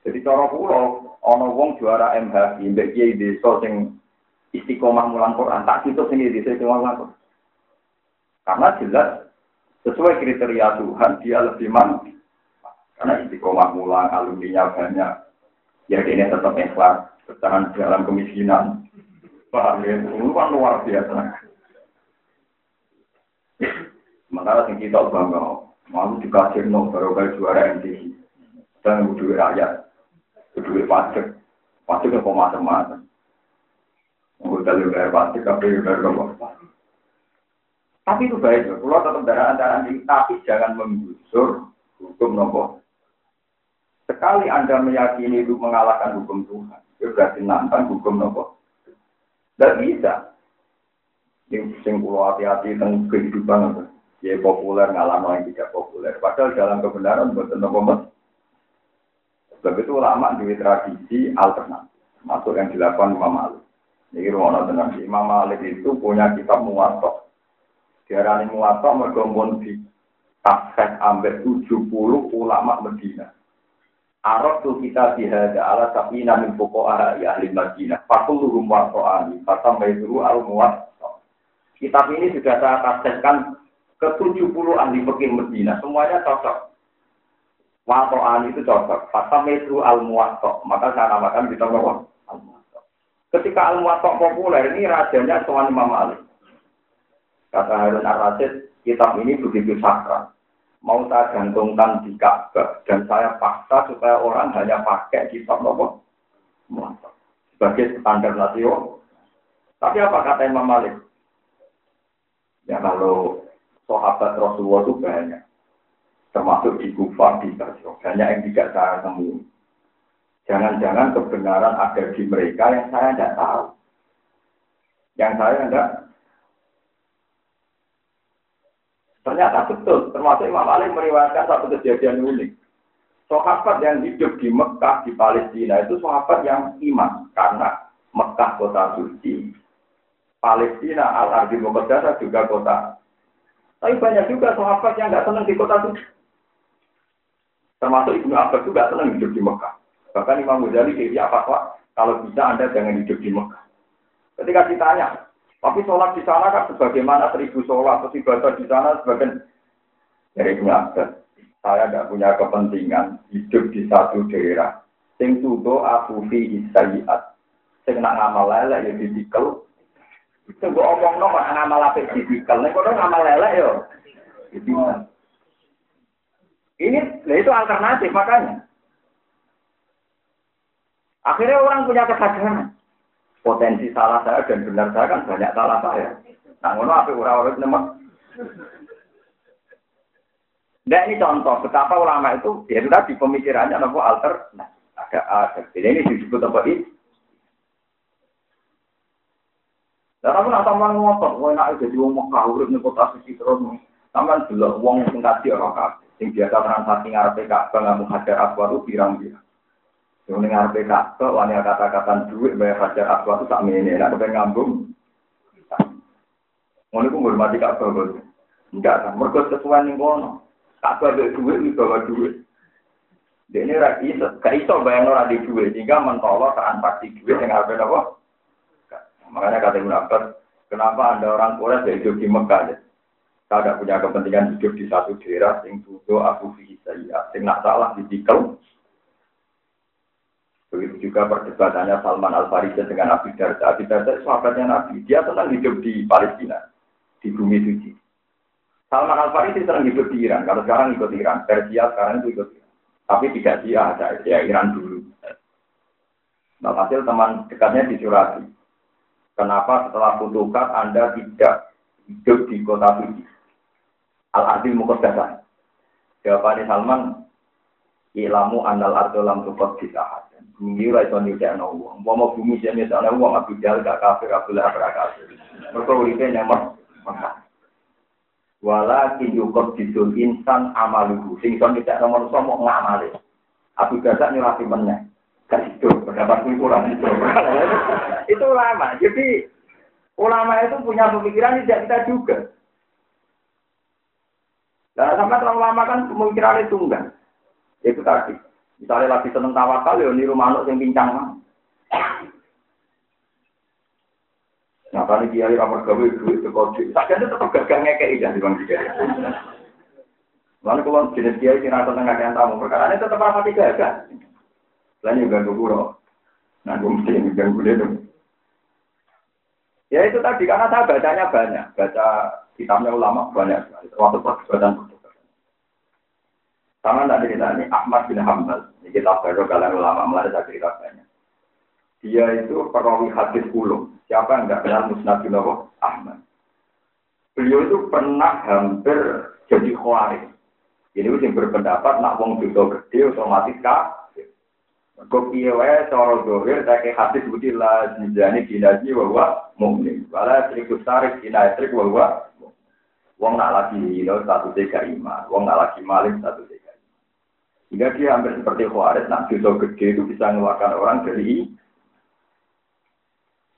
Jadi cara pulau, ono wong juara MH, mbak kiai desa sing istiqomah mulang Quran, tak situ sing desa mulang Quran. Karena jelas sesuai kriteria Tuhan dia lebih mantap. Karena istiqomah mulang, alumninya banyak. Ya ini tetap ikhlas, bertahan dalam kemiskinan. Paham ya? Itu kan luar biasa. Sementara yang kita bangga, malu dikasih no, baru kali juara MTI. Dan duit rakyat, duit pajak. Pajak yang macam-macam. Udah lebih bayar pajak, tapi bayar apa? Tapi itu baik, kalau tetap darah antara tapi jangan menggusur hukum nomor Sekali Anda meyakini itu mengalahkan hukum Tuhan, itu berarti nantang hukum nopo. Tidak bisa. Ini hati-hati tentang kehidupan ya populer ngalah yang tidak populer. Padahal dalam kebenaran bukan nopo mas. Sebab itu ulama di tradisi alternatif, masuk yang dilakukan Imam Malik. Ini rumah tenang Imam Malik itu punya kitab muwatok. Diarani muwatok mergombon di tafsir ambil 70 ulama Medina. Arab tuh kita dihada ala tapi namin pokok ya ahli Madinah. Fakuluhum warto'ani. Fatam baituru al muat. Kitab ini sudah saya tafsirkan ke 70 ahli fikih Medina, semuanya cocok. Wato'an itu cocok. Pasal itu al muwatok maka saya namakan kita bahwa al muwatok Ketika al muwatok populer ini rajanya Tuan Imam Malik. Kata Harun Ar-Rasyid, kitab ini begitu sakral. Mau saya gantungkan di Ka'bah dan saya paksa supaya orang hanya pakai kitab nopo muwatok sebagai standar nasional. Tapi apa kata Imam Malik? Ya kalau sahabat Rasulullah itu banyak. Termasuk di Kufah, di Basro. Banyak yang tidak saya temui. Jangan-jangan kebenaran ada di mereka yang saya tidak tahu. Yang saya tidak Ternyata betul, termasuk Imam Ali meriwayatkan satu kejadian unik. Sahabat yang hidup di Mekah, di Palestina itu sahabat yang iman. Karena Mekah kota suci, Palestina al-Ardi Muqaddasah juga kota. Tapi banyak juga sahabat yang nggak senang di kota suci. Termasuk Ibnu Abbas juga senang hidup di Mekah. Bahkan Imam Ghazali dia apa kalau bisa Anda jangan hidup di Mekah. Ketika ditanya, tapi sholat di sana kan sebagaimana seribu sholat, atau ibadah di sana sebagian dari Ibnu Abbas. Saya tidak punya kepentingan hidup di satu daerah. Sing tudo aku fi isayiat. Sing nak ngamal lele ya didikel. Sing gue omong no ngamal apik didikel. Nek kono ngamal lele yo. Didikel. Ini, itu alternatif makanya. Akhirnya orang punya kesadaran. Potensi salah saya dan benar saya kan banyak salah saya. Nah, ngono apa orang-orang nemek. Nah ini contoh betapa ulama itu ya tadi pemikirannya nopo alter. Nah, ada ada. Ini disebut apa ini? Dan kamu nak tambah ngotot, wah nak jadi wong Mekah urip kota suci terus. Sampeyan delok wong sing kaji ora kabeh. Sing biasa transaksi ngarepe Ka'bah ngamu hajar aswad itu pirang-pirang. Sing ning ngarepe Ka'bah wani kata-kata duit bayar hajar aswad itu tak mene, nek kepen ngambung. Ngono ngurmati Ka'bah bos. Enggak kan, mergo sesuai ning kono. Ka'bah duit duit iki bawa duit. Dene ra iso, gak iso bayang ora di duit, sehingga mentolo transaksi duit yang ngarepe apa? Makanya kata Ibn Abbas, kenapa ada orang Quraisy yang hidup di Mekah? Ya? Saya tidak punya kepentingan hidup di satu daerah sing tudo aku saya, sing nak salah ditikel. Begitu juga perdebatannya Salman Al Farisi dengan Abi Darda. Abi Darda sahabatnya Nabi, dia senang hidup di Palestina, di bumi suci. Salman Al Farisi senang hidup di Iran. Kalau sekarang ikut Iran, Persia sekarang itu ikut Iran. Tapi tidak dia, dia Iran dulu. Nah, hasil teman dekatnya dicurati. Kenapa setelah putukat Anda tidak hidup di kota suci? Al-Adil Muqaddasan. Jawabannya Salman, Ilamu anal ardo lam tukot disahat. Bumi ora iso nyudakno wong. Mau bumi sing nyudakno wong Abu Jahal gak kafir, Abu Lahab gak kafir. Mergo uripe nyamak maka. Walakin yukot didul insan amaluhu. Sing iso nyudakno manusa mau ngamale. Abu Jahal nyurati meneh. Gak itu, pendapat kurang itu. itu ulama. Jadi ulama itu punya pemikiran tidak kita juga. Nah, sama terlalu lama kan pemikiran itu enggak. Itu tadi. Misalnya lagi seneng tawakal, ya niru manuk yang pincang mah. Nah, kali kiai ramah gawe duit ke kode. Sakjane tetap gagal ngekei ya di bang kiai. Lalu kalau jenis kiai kira tentang ngakaian tamu, perkara ini tetap rapati gagal. Lain juga guru. Nah, gue mesti ganggu dia dong. Ya itu tadi karena saya bacanya banyak, baca kitabnya ulama banyak sekali, termasuk perdebatan sama tadi kita ini Ahmad bin Hambal, ini kita baru kalian ulama mulai saya cerita banyak. Dia itu perawi hadis ulum. Siapa yang nggak kenal Musnad bin Ahmad? Beliau itu pernah hampir jadi khawarij. Jadi yang berpendapat nak wong dosa gede otomatis kafir. Kok piye wae cara dohir tak hadis budi la jinjani dinaji wa wa mukmin. Wala triku tarik dina trik wa wa Wong nak lagi hilo satu tiga iman, wong nak lagi maling satu tiga sehingga dia hampir seperti Khawarij, nah dosa gede itu bisa mengeluarkan orang dari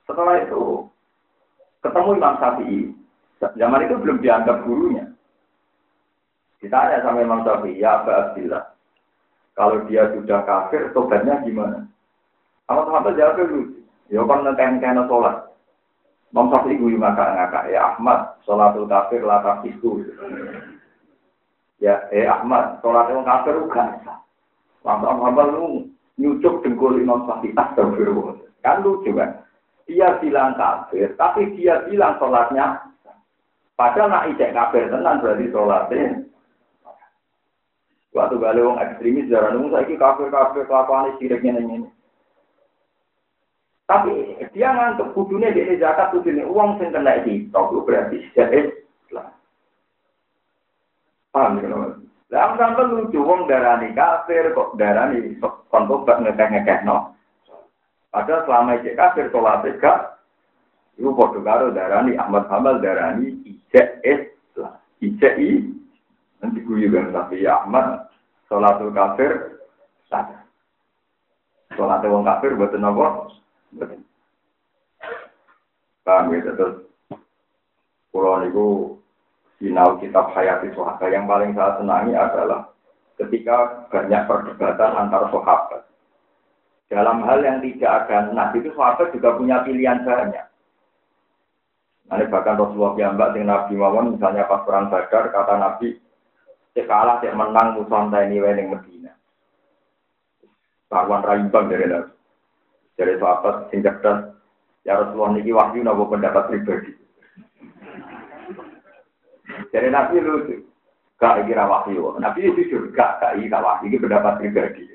setelah itu ketemu Imam Syafi'i. Zaman itu belum dianggap gurunya. Ditanya sama Imam Syafi'i, ya Abba Abdillah, kalau dia sudah kafir, tobatnya gimana? Sama sahabat jawab lucu. Ya kan ngekeng-kena sholat. Imam Syafi'i gue ngakak ngakak ya Ahmad, sholatul kafir lah itu. Ya, eh Ahmad, sholat yang kafir juga. Langsung hambal lu nyucuk dengkul Imam Syafi'i astagfirullah. Kan lucu kan? Dia bilang kafir, tapi dia bilang sholatnya. Padahal nak ijek kafir tenan berarti sholatnya. Waktu gale wong ekstremis darah nunggu saya kafir kafir kelakuan siriknya ini. Tapi dia ngantuk kudunya di zakat kudunya uang sing kena itu berarti sudah Islam. Paham ya loh. Lah sampai lucu uang darani kafir kok darani kontok gak ngekeh no. Padahal selama itu kafir sholat gak itu podo karo darani Ahmad Hamal darani ijek Islam. Ijek i nanti gue juga tapi Ahmad sholatul kafir sah. Sholat wong kafir buat nopo Paham ya, terus Pulau niku sinau kitab Hayati Sohaka yang paling saya senangi adalah ketika banyak perdebatan antar sahabat. Dalam hal yang tidak ada nah itu sahabat juga punya pilihan banyak. Nanti bahkan Rasulullah mbak dengan Nabi Mawon misalnya pas perang Badar kata Nabi cek kalah menang musuh ini yang Medina. Karuan raimbang dari Nabi. Dari sahabat sing cerdas Ya Rasulullah niki wahyu nopo pendapat pribadi. Jadi Nabi lucu. Gak kira wahyu. Nabi itu jujur. Gak, gak iya wahyu. Ini pendapat pribadi.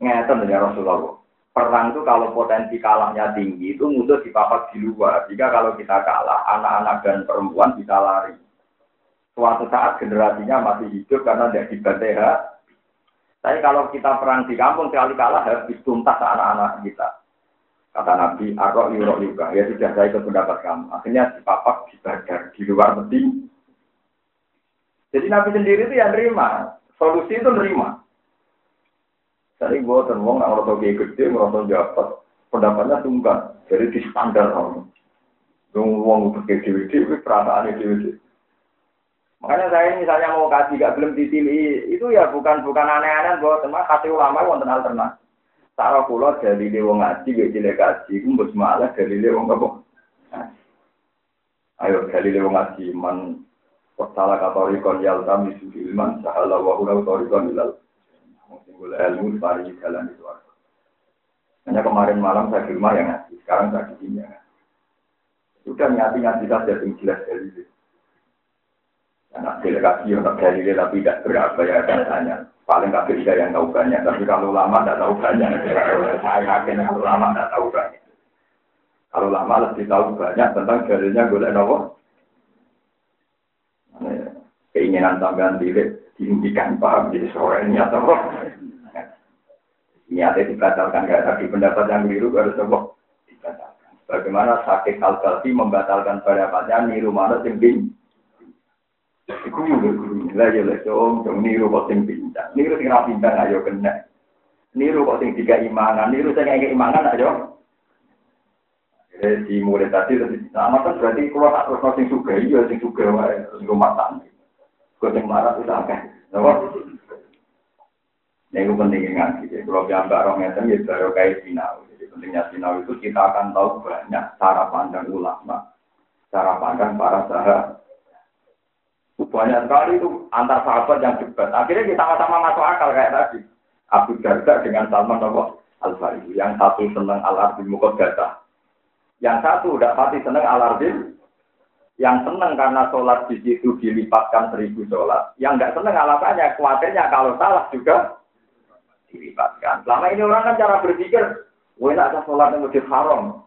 Ngeten ya Rasulullah. Perang itu kalau potensi kalahnya tinggi itu musuh dipapak di luar. Jika kalau kita kalah, anak-anak dan perempuan bisa lari. Suatu saat generasinya masih hidup karena tidak dibantai Tapi kalau kita perang di kampung sekali kalah harus tuntas anak-anak kita. Kata Nabi, arok yurok juga. Ya sudah saya ikut pendapat kamu. Akhirnya dipapak, dibakar di luar peti. Jadi Nabi sendiri itu yang nerima. Solusi itu nerima. Jadi gue wong nggak ngerasa kayak gede, ngerasa jabat. Pendapatnya tunggal. Jadi di standar orang. Dong uang untuk dewi dewi, perasaan dewi Makanya saya misalnya mau kasih gak belum ditili itu ya bukan bukan aneh-aneh buat teman kasih ulama wonten alternatif. Cara kula dalile wong ngaji ya cilik kaji ku mbok malah dalile wong apa? Ayo dalile wong ngaji man Wasala katori kon yal kami ilman sahala wa hura katori kon ilal. Singgul ilmu pari jalan itu. Hanya kemarin malam saya di rumah yang ngaji, sekarang saya di sini ya. Sudah nyati-nyati saja yang jelas dari itu. Anak delegasi untuk dalilnya tapi tidak berapa ya katanya paling nggak bisa yang tahu banyak. Tapi kalau lama tidak tahu banyak. Saya yakin kalau lama tidak tahu banyak. Kalau lama lebih tahu banyak tentang dalilnya gue nopo. Keinginan tambahan diri dihentikan paham jadi sore ini atau niatnya dibatalkan gak tadi pendapat yang keliru harus coba dibatalkan. Bagaimana sakit kalkulasi membatalkan pendapatnya niru mana tinggi Iku juga guru. Lah ya lah dong, dong niru kok sing pintar. Niru sing ra pintar ayo kena. Niru kok sing tiga imangan, niru sing ngeke imangan ayo. Jadi di mulai tadi tadi sama kan berarti kalau tak terus sing suka iya sing suka wae rumah tangga. Kau sing marah itu akeh. Napa? Nah, itu penting ngaji. Jadi kalau gambar orang ngeten ya baru kayak sinau. Jadi pentingnya sinau itu kita akan tahu banyak cara pandang ulama, cara pandang para sahabat banyak sekali itu antar sahabat yang debat. Akhirnya kita sama-sama masuk akal kayak tadi. Abu Darda dengan Salman Al Farisi. Yang satu senang Al Arbi Mukodata. Yang satu udah pasti senang Al Arbi. Yang senang karena sholat di situ dilipatkan seribu sholat. Yang nggak senang alasannya khawatirnya kalau salah juga dilipatkan. Selama ini orang kan cara berpikir, wah ada sholat yang lebih haram.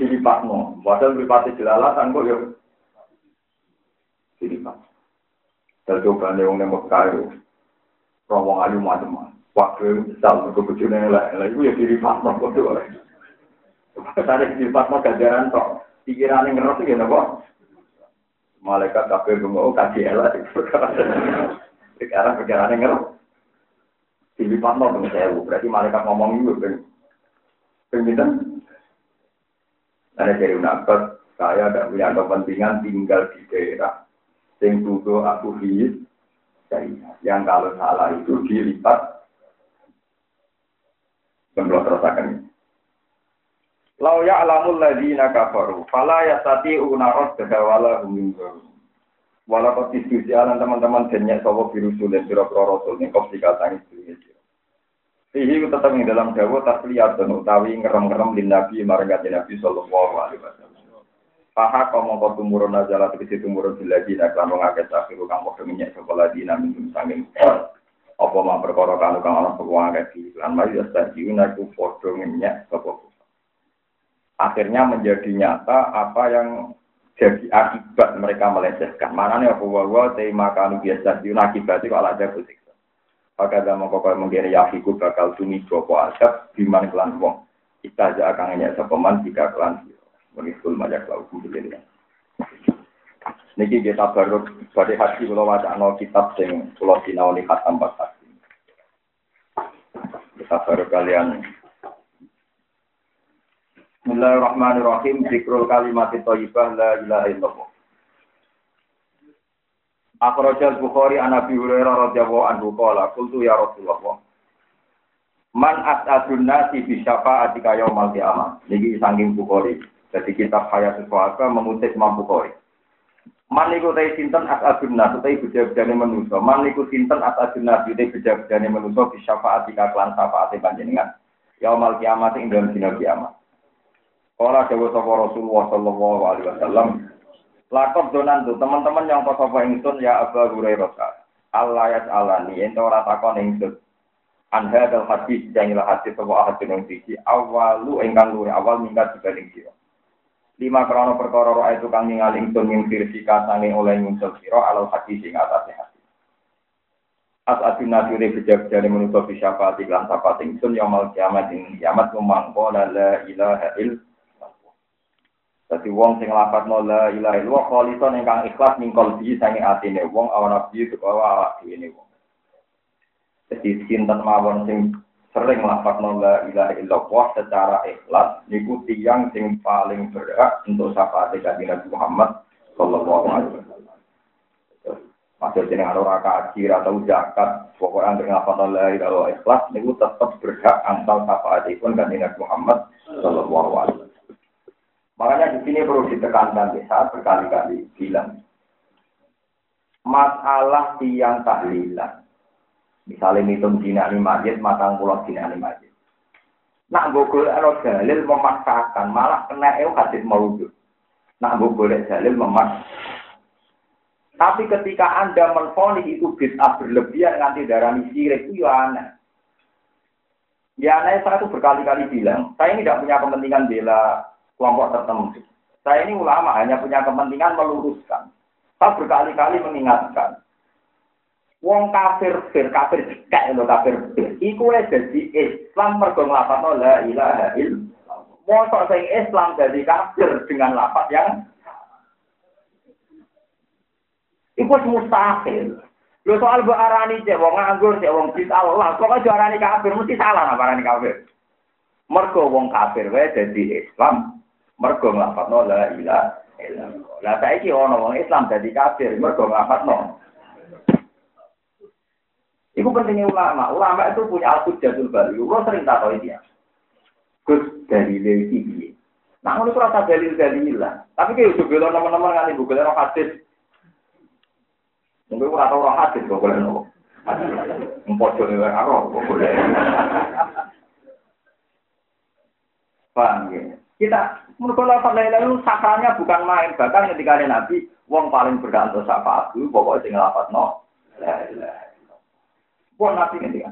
Dilipat no. Padahal dilipati jelalatan kok ya jadi mas. Dan coba nih orang nembak kayu, rawang ayu macam-macam. Waktu misal ke bujurnya lah, lah itu ya no kok tuh. Tadi diri pas no gajaran tok. Pikiran yang ngerti ya nopo. Malaikat kafe bengok kaji elah. Sekarang pikiran yang ngerti. Diri pas no saya berarti malaikat ngomong juga. Pengitan. Ada dari unakat, saya tidak punya kepentingan tinggal di daerah sing tuku aku his yang kalau salah itu dilipat dan belum terasakan Lau ya'lamul ladzina kafaru fala yastati'una radda wala hum yunzarun. Wala kok diskusi alan teman-teman dennya sapa birusul dan pira-pira rasul ning kok dikatani dunya. Sihi tetap ing dalam dawa tasliyat dan utawi ngerem-ngerem lin nabi marang nabi sallallahu alaihi wasallam. Paha kamu kau tumurun aja lah tegesi tumurun bila dina kan wong akeh takhiru kang padha minyak sapa ladina minum sanging apa mah perkara kanu kang ana sapa akeh lan mari yastadiuna ku padha minyak sapa akhirnya menjadi nyata apa yang jadi akibat mereka melecehkan. Mana nih aku wawa tema kanu biasa di akibat itu kalau ada bersiksa. Maka zaman kau mengkira yafiku bakal tumi jopo adab biman kelan wong. Kita aja akan nanya sepeman jika kelan Mengikul majak lau kumpulin Niki kita baru pada hati kalau wacana kitab sing pulau sinau nih khatam hati. Kita baru kalian Bismillahirrahmanirrahim. Zikrul kalimat thayyibah la ilaha illallah. Akhrajal Bukhari an Abi Hurairah radhiyallahu anhu qala qultu ya Rasulullah Man as'adun nasi bi syafa'atika yaumal qiyamah. Niki saking Bukhari. Jadi kitab Hayat Suhaba mengutip Imam Bukhari. Man niku te sinten as'adun nas te bejabane manusa. Man niku sinten as'adun nas te bejabane manusa bi syafa'atika lan syafaate panjenengan. Yaumal kiamat ing dalem dina kiamat. Ora dewa sapa Rasulullah sallallahu alaihi wasallam. Lakon donan tuh teman-teman yang kau sapa ingsun ya Abu Hurairah. Allah ya alani ento ora takon ingsun. An hadal hadis jangilah hadis sapa hadis yang siji awalu ingkang luwih awal minggat dibanding sira. Lima krono perkara roa itu kang ningali ingsun ing firsika sange oleh ingsun sira alal hadis sing atase hadis. As asin nabi ne bejak jane menutup syafaat iklan syafaat ingsun yaumul kiamat ing kiamat memangko la ilaha illallah Dadi wong sing no la ilaha illallah khalison ingkang ikhlas ning kalbi sange atine wong awan nabi utawa awak dhewe wong. Dadi sinten mawon sing sering no la ilaha illallah secara ikhlas niku tiyang sing paling berhak untuk syafaat kanjeng Nabi Muhammad sallallahu alaihi wasallam. Masih jeneng ora kaji atau zakat, pokoknya anggere ngapalno la ilaha ikhlas niku tetep berhak antal syafaatipun kanjeng Nabi Muhammad sallallahu alaihi wasallam. Makanya di sini perlu ditekankan saat berkali-kali bilang masalah tiang tahlilan. Misalnya hitung dina ini majid, matang pulau dina ini majid. Nak gogol ero dalil memaksakan, malah kena eu hadis maudud. Nak gogol dalil memaksakan. Tapi ketika Anda menfonis itu bid'ah berlebihan nanti darah sirik itu ya aneh. Ya aneh saya itu berkali-kali bilang, saya ini tidak punya kepentingan bela kelompok tertentu. Saya ini ulama hanya punya kepentingan meluruskan. Saya berkali-kali mengingatkan. Wong kafir fir kafir cekak lho kafir fir. Iku jadi Islam mergo nglafadzno la ilaha illallah. Mosok sing Islam jadi kafir dengan lafaz yang Iku mustahil. Lho soal mbok arani cek wong nganggur cek wong bid'ah Allah, kok aja arani kafir mesti salah apa arani kafir. Mergo wong kafir wae dadi Islam, mergo nglafadzno la ilaha illallah. Lah saiki ana wong Islam dadi kafir mergo nglafadzno. Iku pentingnya ulama. Ulama itu punya al-hujjatul bali. Lo sering tahu dia. Gus dari lagi? Nah, ngono rasa dalil lah. Tapi kayak udah bilang teman-teman kan ibu bilang hadis. Mungkin ora tau roh hadis kok boleh nopo. Empojo nih karo kok boleh. Paham ya? Kita menurut lafaz la ilaha sakralnya bukan main, bahkan ketika ada Nabi, wong paling berhak untuk syafaat itu pokoknya sing lafaz no. La ilaha Wong Nabi ketika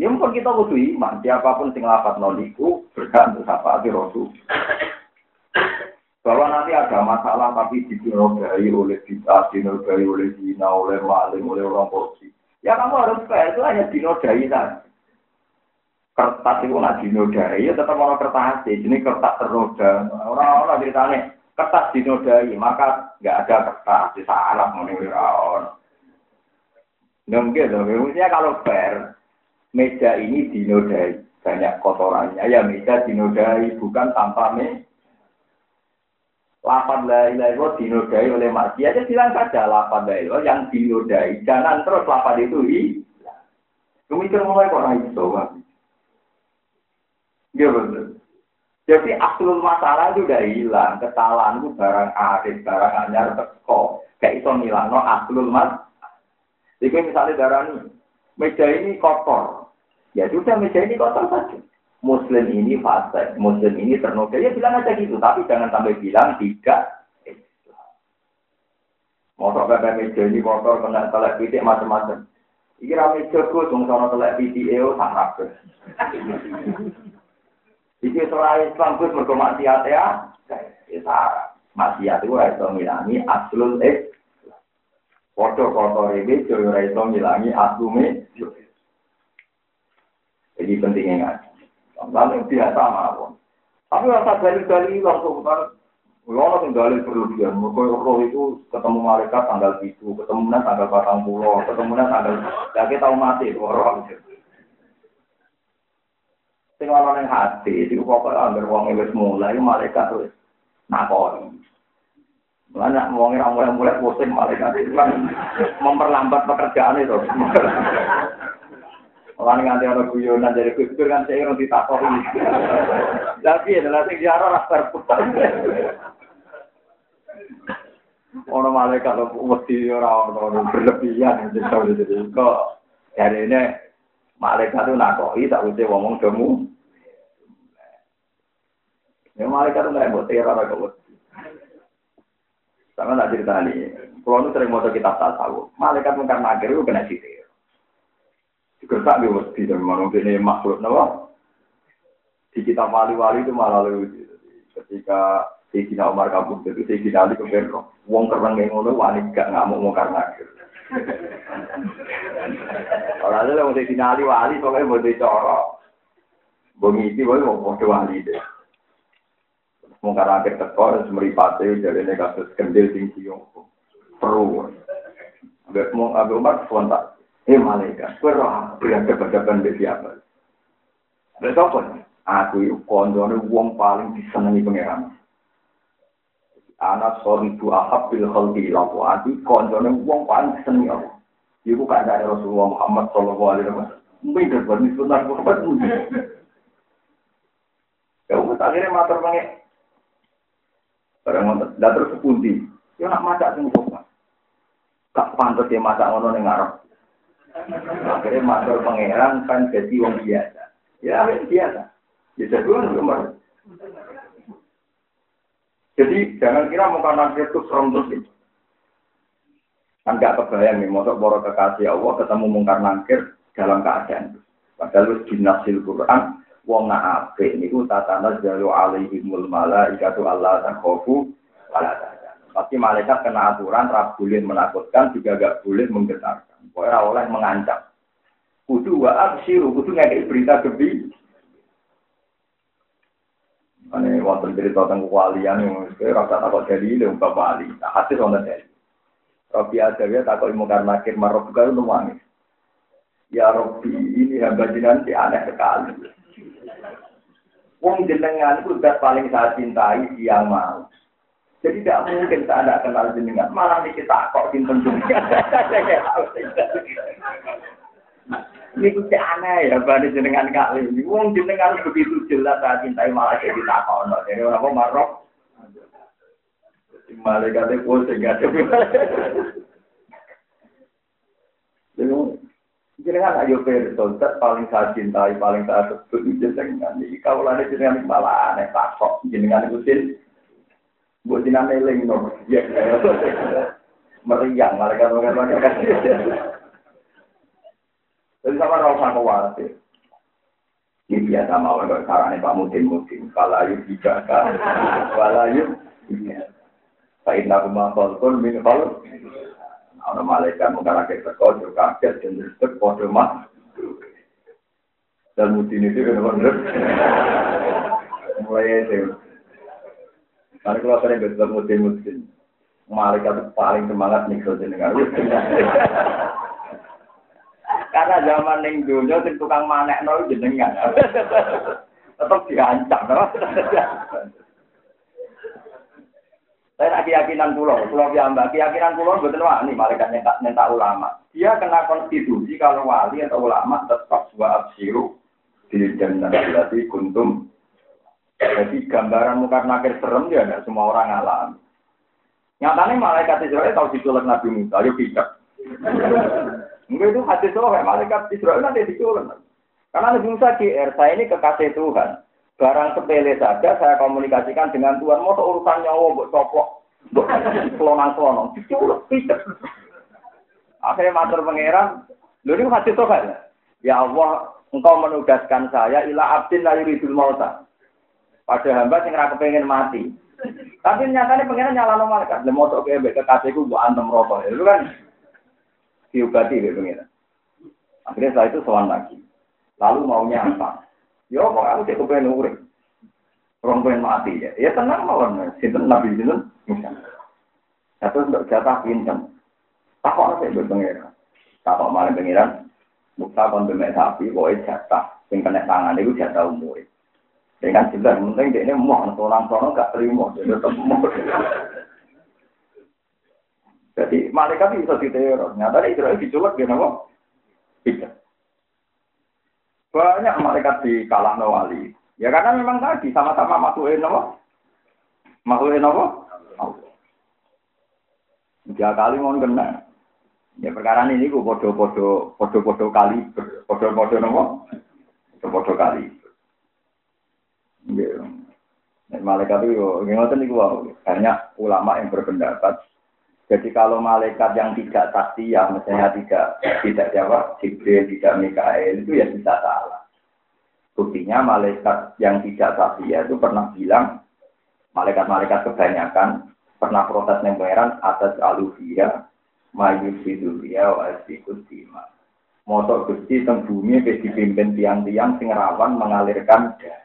Ya mungkin kita butuh iman, siapa pun sing lafaz no niku berhak untuk syafaat Rasul. Bahwa nanti ada masalah tapi dinodai oleh kita, dinodai oleh Cina, oleh maling, oleh orang korupsi. Ya kamu harus fair, itu hanya dinodai saja kertas itu nggak dinodai, ya tetap mau kertas sih. Ini kertas ternoda. Orang-orang ceritanya kertas dinodai, maka nggak ada kertas di salah menurut Mungkin dong, maksudnya kalau fair, meja ini dinodai, banyak kotorannya, ya meja dinodai, bukan tanpa me. Lapan la ilaha dinodai oleh maksiat, ya bilang saja lapan la yang dinodai, jangan terus lapan itu hilang. Kemungkinan mulai kok naik, Iya betul. Jadi aslul masalah itu udah hilang. Kesalahan itu barang akhir, barang anyar teko. Kayak iso ngilang no aslul mas. Jadi misalnya darah ini, meja ini kotor. Ya sudah meja ini kotor saja. Muslim ini fase, Muslim ini ternoda. Ya bilang aja gitu, tapi jangan sampai bilang tidak. Motor pepe meja ini kotor, kena telek pitik macam-macam. Iki rame jogo, dong sono telek pitik, eo, sangat Iki seorang Islam itu mergo maksiat ya. Ya maksiat itu ora iso ngilangi aslul eh. Foto kotor ini ora iso ngilangi aslume. Jadi pentingnya ngaji. Lalu biasa mawon. Tapi rasa dalil-dalil langsung kan Kalau yang dalil berlebihan, mereka roh itu ketemu malaikat tanggal itu, ketemu tanggal batang pulau, ketemu tanggal, ya kita tahu mati itu roh. Sing ana ning hati, iku pokoke anggere wong wis mulai malaikat wis nakoni. Banyak wong ora mulai mulai pusing malaikat itu kan memperlambat pekerjaan itu. Orang nganti ana guyonan dari kusur kan saya orang ditakoni. Tapi adalah sing diarah rasa Orang malaikat mesti ora ono berlebihan. Jadi kok dari ini malaikat itu nakoi tak usah ngomong demu Ya malaikat itu nggak mau teror agak Sama tak cerita nih, kalau nu sering mau kitab tasawuf, malaikat mungkar nakir itu kena sitir. Dikertak di wedi dan mana ini makhluk nawa. Di kitab wali-wali itu malah lucu. Ketika Sayyidina Umar kabur itu Sayyidina Ali kemudian wong kereng yang ngono wani gak ngamuk mungkar nakir. Orang itu mau Sayyidina Ali wali pokoknya mau dicorok. Bumi itu mau mau wali deh. Mungkin akhir teko, meripati, jadi ini kasus kendil tinggi yang perlu. Abis mau Abu Umar spontan, eh malaikat, gue roh berhadapan di siapa? Ada apa? Aku itu kondone wong paling disenangi pangeran. Anak sorry tu ahab bil khalqi laku ati kondone wong paling disenangi Allah. Ibu kan dari Rasulullah Muhammad Sallallahu Alaihi Wasallam. Mungkin dapat misalnya Muhammad. Ya, akhirnya matur mengenai Barang ngoten. Lah terus pundi? Ya nak masak sing kok. Gak pantes ya masak ngono ning ngarep. Akhirnya matur pangeran kan jadi wong biasa. Ya biasa. Ya jadi wong Jadi jangan kira muka nabi itu serem terus itu. Kan gak kebayang nih, mosok boro kekasih Allah ketemu mungkar nangkir dalam keadaan. Padahal di nasil Quran, wong nak apik niku tatana jalu alaihimul malaikatu Allah takhofu wala Tapi malaikat kena aturan, ra boleh menakutkan, juga gak boleh menggetarkan. Pokoknya oleh mengancam. Kudu wa absiru, kudu ngekei berita gebi. Ini wonten cerita tentang kewalian yang saya rasa takut jadi ini bapak. Nah, hati wonten jadi. Robi Adawiyah takut ilmu karena akhir marok itu nangis. Ya Robi ini hamba jenengan aneh sekali. Wong jenengan itu sudah paling saya cintai yang mau. Jadi tidak mungkin saya tidak kenal jenengan. Malah nih kita kok simpen jenengan. Ini tuh aneh ya, pada jenengan kali ini. Wong jenengan begitu jelas saya cintai malah jadi takut. Jadi orang mau marok. Malaikatnya pusing gak Jenengan ayo perso, paling saya cintai, paling saya sebut jenengan. Iki kawulane jenengan malah aneh takok jenengan iku sin. Mbok jenengan eling no. Ya. Meriang malah kan kan. Jadi sama ora usah khawatir. Ini biasa mau kalau caranya Pak Mudin Mudin. Walayu tidak kan. Walayu. Pak Inna Rumah Kolkun min Kolkun. Ana malaikat mung karake teko yo kaget dan respek padha mah. Dan mudine itu kan bener. Mulai itu. Karena kalau sering bertemu mudin-mudin, malaikat paling semangat nih kalau jenengan. Karena zaman ning dunia sing tukang manekno jenengan. Tetap diancam, Saya nak keyakinan pulau, pulau piambak, keyakinan pulau betul ini malaikat nyentak, nyentak ulama. Dia kena konstitusi kalau wali atau ulama tetap dua absiru di jannah berarti kuntum. Jadi gambaran muka nakir serem ya tidak semua orang alami. Nyatanya malaikat Israel tahu diculik Nabi Musa, yuk tidak. Enggak itu hati soalnya malaikat Israel nanti diculik. Karena Nabi Musa GR, saya ini kekasih Tuhan. Barang sepele saja saya komunikasikan dengan Tuhan. Mau urusan nyawa buat coplok, buat kelonang-kelonang. Tidak. Akhirnya matur pangeran, lu ini hati Tuhan. Ya Allah, engkau menugaskan saya ila abdin la yuridul mauta. Pada hamba sing ora kepengin mati. Tapi nyatanya pengen nomor kan, le moto ke kekasihku buat antem rokok. Itu kan diobati ya pengen. Akhirnya saya itu sowan lagi. Lalu maunya apa? Ya, kok aku cek kepengen urip. Orang pengen mati ya. Ya tenang mawon. Sinten Nabi sinten? Satu untuk jatah pinten. Takok saya berpengiran. Takok malah pengiran. Musa kon demek sapi, pokoknya jatah. Sing kena tangan itu jatah umur. Dengan jelas, penting dia ini mau orang sono gak terima, dia tetap mau. Jadi malaikat bisa diteror. Nyata Israel diculek dia nama. Tidak. Banyak malaikat di kalah wali. Ya karena memang tadi sama-sama makhluk nama. Makhluk. Allah. Tiga kali mau kena. Ya perkara ini gue podo-podo podo-podo kali, podo-podo nama. Podo-podo kali. Ya. Malaikat itu, ngoten itu banyak ulama yang berpendapat. Jadi kalau malaikat yang tidak saksi, ya misalnya tidak tidak jawab, Jibril, tidak Mikael, itu ya bisa salah. Buktinya malaikat yang tidak saksi ya itu pernah bilang, malaikat-malaikat kebanyakan pernah protes pangeran atas aluvia, mayus fidulia, wa asbikus dima. Motor gusti teng bumi dipimpin tiang-tiang sing mengalirkan darah.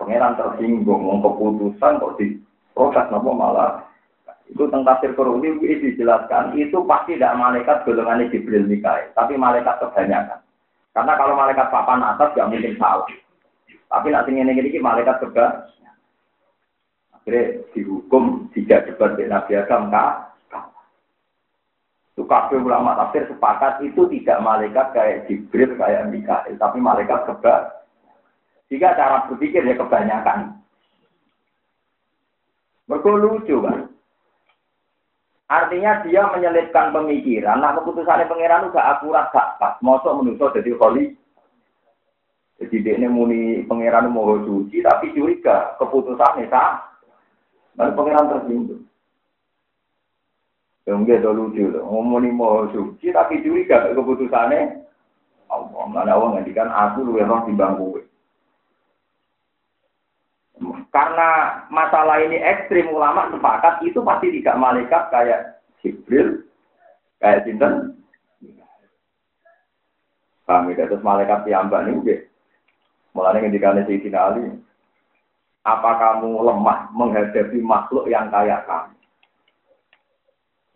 Pangeran tersinggung, keputusan kok di proses nopo malah itu tentang tafsir Qur'ani itu dijelaskan itu pasti tidak malaikat golongannya Jibril Mikael, tapi malaikat kebanyakan. Karena kalau malaikat papan atas gak mungkin salah. Tapi nanti ini ini malaikat juga akhirnya dihukum tidak debat dengan Nabi Adam kak. Itu kafe ulama tafsir sepakat itu tidak malaikat kayak Jibril kayak Mikael, tapi malaikat juga jika cara berpikir ya kebanyakan. Mereka lucu kan. Artinya dia menyelipkan pemikiran. Nah keputusannya pangeran gak akurat gak pas. Mosok menuso jadi holy. Jadi dia ini muni pangeran mau suci tapi curiga keputusannya sah. Lalu pangeran tersinggung. Yang dia lucu loh. Ngomongin mau suci tapi curiga keputusannya. Allah, mana Allah ngendikan aku lu yang di bangku. Karena masalah ini ekstrim ulama sepakat itu pasti tidak malaikat kayak Jibril, kayak Sinten. Kami ya? terus malaikat mbak ini, mulai ketika si Ali, apa kamu lemah menghadapi makhluk yang kayak kamu?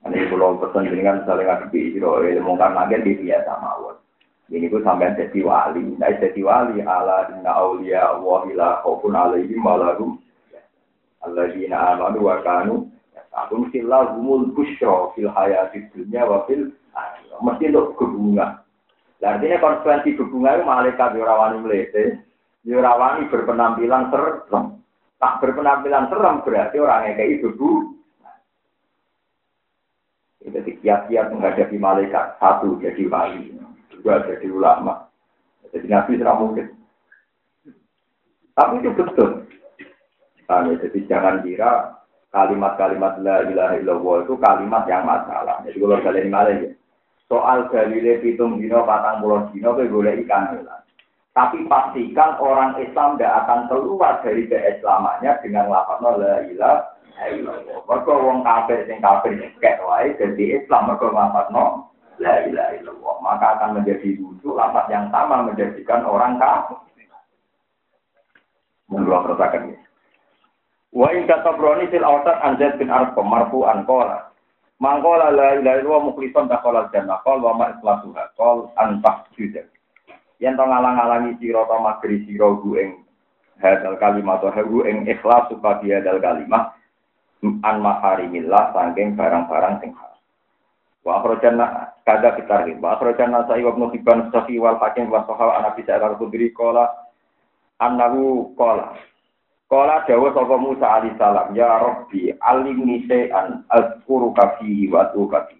Ini kalau pesan dengan saling ngadepi, ilmu karena di biasa mawon. Ini gue sampai jadi wali. Nah, jadi wali ala inna awliya Allah ila khaufun alaihim walahum. Alladzina amanu wa kanu Aku mesti lahumul busyra fil hayati dunya wa fil mesti untuk kebunga. Artinya konsekuensi kebunga itu malaikat yorawani melete, yorawani berpenampilan serem. Tak berpenampilan serem berarti orang yang kayak itu Jadi kiat-kiat menghadapi malaikat satu jadi wali juga jadi ulama. Jadi nabi tidak mungkin. Tapi itu betul. Nah, jadi jangan kira kalimat-kalimat la ilaha illallah itu kalimat yang masalah. Jadi kalau kalian malah ya. Soal dalile pitung dino patang puluh dino boleh ikan hilang. Tapi pastikan orang Islam tidak akan keluar dari keislamannya dengan lafaz la ilaha illallah. Mereka wong kafir sing kafir kayak wae jadi Islam mereka lafaz no la ilaha illallah. Maka akan menjadi lucu lafaz yang sama menjadikan orang kafir. Menurut pertakan ini. Wa in katabroni fil awsat an Zaid bin Arqam marfu'an qala. Mangkola la ilaha illallah mukhlishan taqala jannah qol wa ma ikhlasuha qol an tahjuda. Yen to ngalang-alangi sira to magri sira gu ing hadal kalimat to hu ing ikhlas supaya hadal kalimat an maharimillah saking barang-barang sing Wa akhrajana kada kita ri. Wa akhrajana sa'i wa ibnu Hibban Safi wal Hakim wa Sahal an Abi Sa'id al-Khudri qala annahu qala Kala dawa sapa Musa alaihi salam, ya Rabbi, alimni syai'an azkuru kafihi wa atuka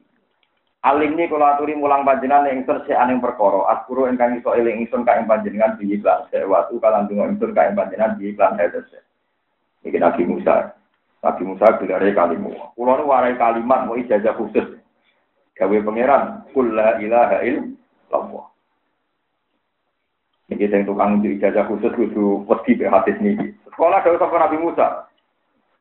Alimni kula aturi mulang panjenengan ingsun sik aning perkara, azkuru ingkang iso eling ingsun ka ing panjenengan bi iklan sik wa atu kalan donga ingsun ka ing panjenengan bi iklan hadese. Iki Nabi Musa. Nabi Musa bilare kalimu. Kula nu warai kalimat mau ijazah khusus. Gawe pangeran, kul la ilaha illallah. Ini yang tukang ijazah khusus kudu wedi be hadis niki. Sekolah dari sapa Nabi Musa.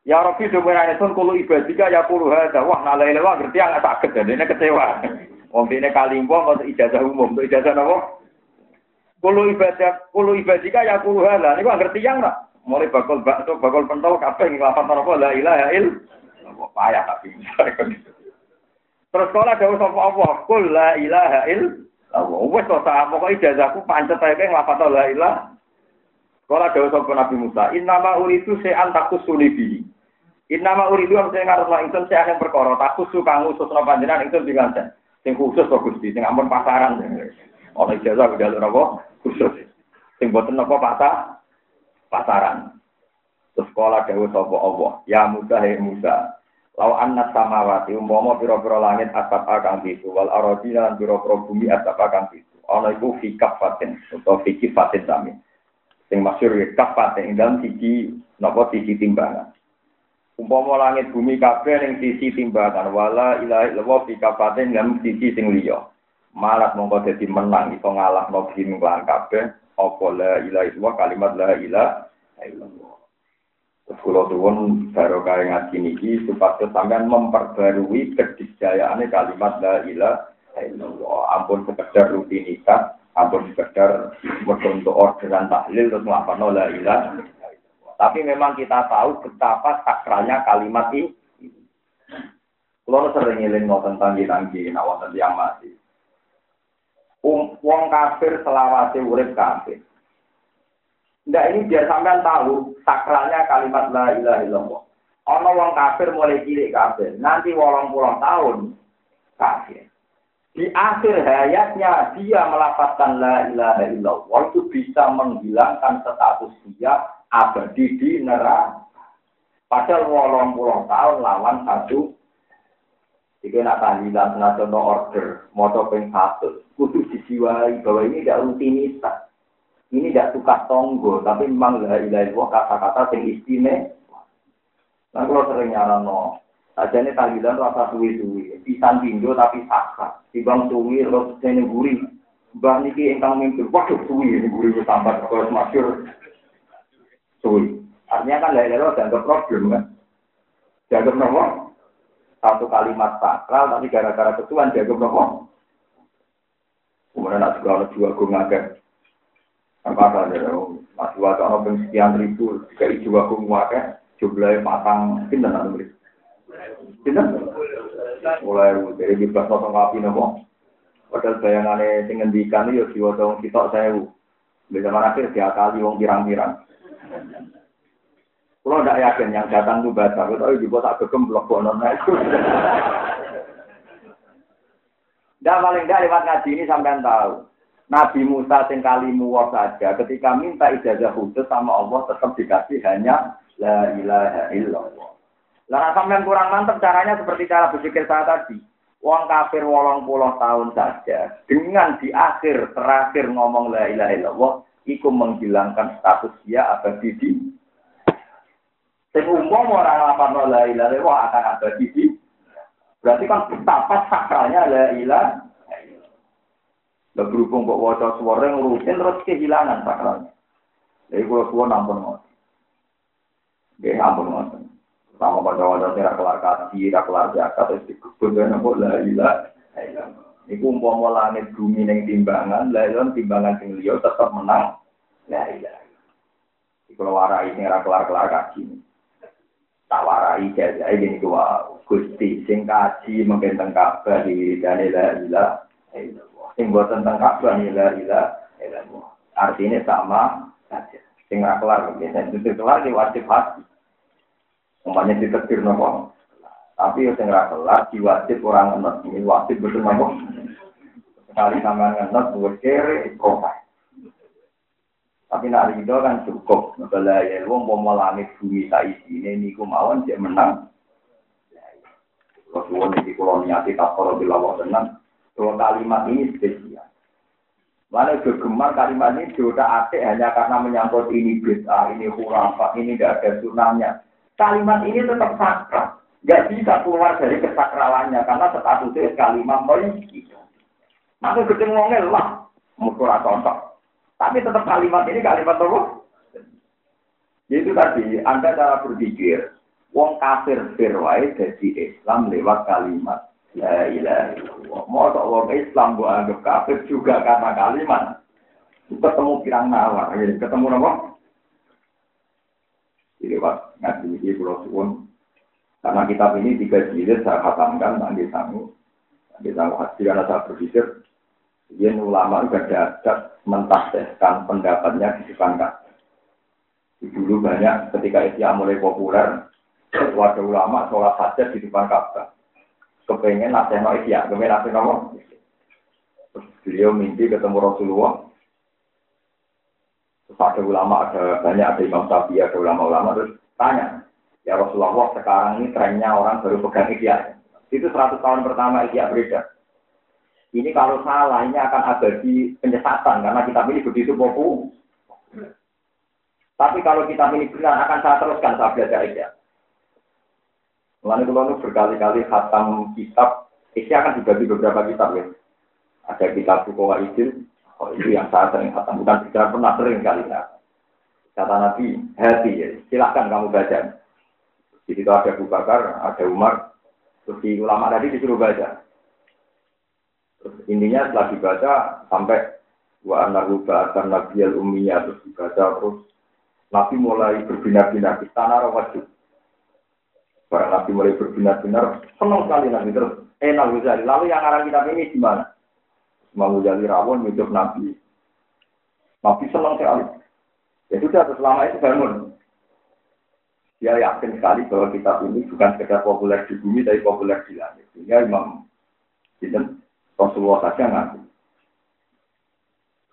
Ya Rabbi sebenarnya sun kulo ibadika ya kulo hada. Wah nalai lewa ngerti yang sakit dan ini kecewa. Wong ini kalimpo untuk ijazah umum, untuk ijazah apa? Kulo ibadah, kulo ibadika ya kulo hada. Ini ngerti yang nak. Mulai bakal bakso, bakal pentol kabeh ngelafat apa la ilaha illallah. Payah tapi. Terus sekolah dari sapa Allah, kul la ilaha illallah. Wes to sak pokoke ijazahku pancet ae ngelafat la ilaha Kala dawuh sapa Nabi Musa, "Innama uridu se'an takusuli bihi." Innama uridu am sing ngarep ingsun sing akeh perkara takusu kang ususna panjenengan ingsun diganten. Sing khusus kok Gusti, sing ampun pasaran. Ana ijazah udah apa? Khusus. Sing boten apa pasar pasaran. Terus sekolah dawuh sapa Allah, "Ya Musa he Musa, Lau anna samawati umpama pira-pira langit asap kang itu wal aradina lan pira-pira bumi asap kang itu. Ana iku fi kafatin utawa fi kifatin sami sing masyhur ya kapat ing dalam sisi napa sisi timbangan. Umpama langit bumi kabeh ning sisi timbangan wala ilaha illallah fi kafatin dalam sisi sing liya. Malat mongko dadi menang iso ngalahno bim lan kabeh apa la ilaha illallah kalimat la ilaha illallah. Kalau suwun kaya ngaji niki supaya sampean memperbarui kedisjayaan kalimat la ilaha illallah. Ampun sekedar rutinitas ampun sekedar untuk orderan tahlil terus melakukan la ilah. Tapi memang kita tahu betapa sakralnya kalimat ini. Kalau sering ngiling mau tentang tanggi nak yang mati. Um, wong kafir selawase urip kafir. Ndak ini biar sampean tahu sakralnya kalimat la ilaha illallah. Ono wong kafir mulai cilik kafir, nanti wolong puluh tahun kafir di akhir hayatnya dia melafatkan la ilaha illallah itu bisa menghilangkan status dia abadi di neraka. Padahal wolong puluh tahun lawan satu jika nak tahlilan nasional order, moto peng satu, kudu dijiwai bahwa ini tidak rutinitas. Ini tidak suka tonggo, tapi memang la ilaha illallah kata-kata yang istimewa. Nah kalau sering nyaran no, Aja ini tahlilan rasa suwi-suwi, pisan pindo tapi saksa. Tibang suwi, terus ini gurih. Mbah niki ingkang mimpin, waduh suwi, ini gurih sambat, kalau masyur suwi. Artinya kan lain-lain dianggap problem kan. Dianggap nomor satu kalimat sakral, tapi gara-gara ketuan dianggap nomor. Kemudian nak ada juga gue ngagak. Apa ada masih wajah orang sekian ribu, jika jiwa gue ngagak, jumlahnya patang, pindah nanti Kita mulai dari bebas nonton api nopo. Padahal bayangannya sing ngendikan yo siwa dong kita saya Bisa akhir kali wong pirang-pirang. Kalau tidak yakin yang datang itu baca, tapi juga tak blok bonon itu. Dan paling tidak lewat ngaji ini sampai tahu. Nabi Musa sing kalimu saja ketika minta ijazah khusus sama Allah tetap dikasih hanya la ilaha illallah. Lah sampean kurang mantep caranya seperti cara berpikir saya tadi. Uang kafir wolong puluh tahun saja dengan di akhir terakhir ngomong la ilaha illallah iku menghilangkan status dia abadi di Sing umum orang lapar la ilaha illallah akan abadi di Berarti kan betapa sakralnya la ilaha Lah berhubung kok wajah suara yang rutin terus kehilangan sakralnya. Jadi kalau suara nampun ngoten. Nggih ampun ngoten. Sama pada wadah tidak kelar kaji, tidak kelar zakat, terus dikubur dan nopo la ilah. Iku umpama langit bumi neng timbangan, lah timbangan sing liya tetap menang. La ilah. Kalau warai ini kelar kelar kaji. Tak warai jaja ini gua gusti sing kaji mungkin tentang kabar di dan la ilah. Sing buat tentang kabar ni la ilah. Artinya sama saja. Sing kelar, dan itu kelar wajib hati. Umpamanya ditetir nopo. Tapi yang ora kelar diwajib orang ngenot. Ini wajib betul nopo. Sekali sama ngenot buat kere profil. Tapi nak ridho kan cukup. Ngebala ya wong mau langit bumi saiki ini niku mawon dia menang. Rasulullah ini kalau niati tak kalau dilawak tenang. Dua kalimat ini spesial. Mana kegemar kalimat ini sudah atik hanya karena menyangkut ini bid'ah, ini khurafat, ini tidak ada sunahnya. Kalimat ini tetap sakral. Gak bisa keluar dari kesakralannya karena statusnya kalimat polisi. Maka ketemu lah, mukul cocok. Tapi tetap kalimat ini kalimat apa? Itu tadi, Anda cara berpikir, wong kafir firwai jadi Islam lewat kalimat La ilaha illallah. Mau wong Islam gua anggap kafir juga karena kalimat. Ketemu pirang nawar, ketemu apa? Jadi pak ngaji ini pulau suwun. Karena kitab ini tiga jilid saya khatamkan nanti sangu. Nanti sangu hati karena saya berpikir. Dia ulama juga ada mentafsirkan pendapatnya di depan Dulu banyak ketika Isya mulai populer, warga ulama sholat hajat di depan Ka'bah. Kepengen nasihat no Isya, kepengen nasihat no Terus beliau mimpi ketemu Rasulullah. Terus ada ulama, ada banyak, ada Imam Syafi'i, ada ulama-ulama, terus tanya, ya Rasulullah sekarang ini trennya orang baru pegang Isya. Itu 100 tahun pertama Isya beredar. Ini kalau salah, ini akan abadi penyesatan karena kita ini begitu populer. Tapi kalau kita ini benar akan saya teruskan saya belajar ya. Lalu kalau berkali-kali khatam kitab, isi akan dibagi beberapa kitab ya. Ada kitab Bukowa Izin, oh, itu yang saya sering khatam, bukan tidak pernah sering kali ya. Kata Nabi, hati ya, silahkan kamu baca. Di situ ada Abu Bakar, ada Umar, terus di ulama tadi disuruh baca. Intinya setelah dibaca sampai wa anahu ba'atan nabiyal ummiyah terus dibaca terus Nabi mulai berbinar-binar di tanah wajib. Para Nabi mulai berbinar-binar, senang sekali Nabi terus enak Ghazali. Lalu yang arah kitab ini gimana? Imam Ghazali rawon hidup Nabi. Nabi senang sekali. Ya sudah, selama itu bangun. Dia yakin sekali bahwa kitab ini bukan sekedar populer di bumi, tapi populer di langit. Sehingga Imam Sinten Rasulullah saja ngaku.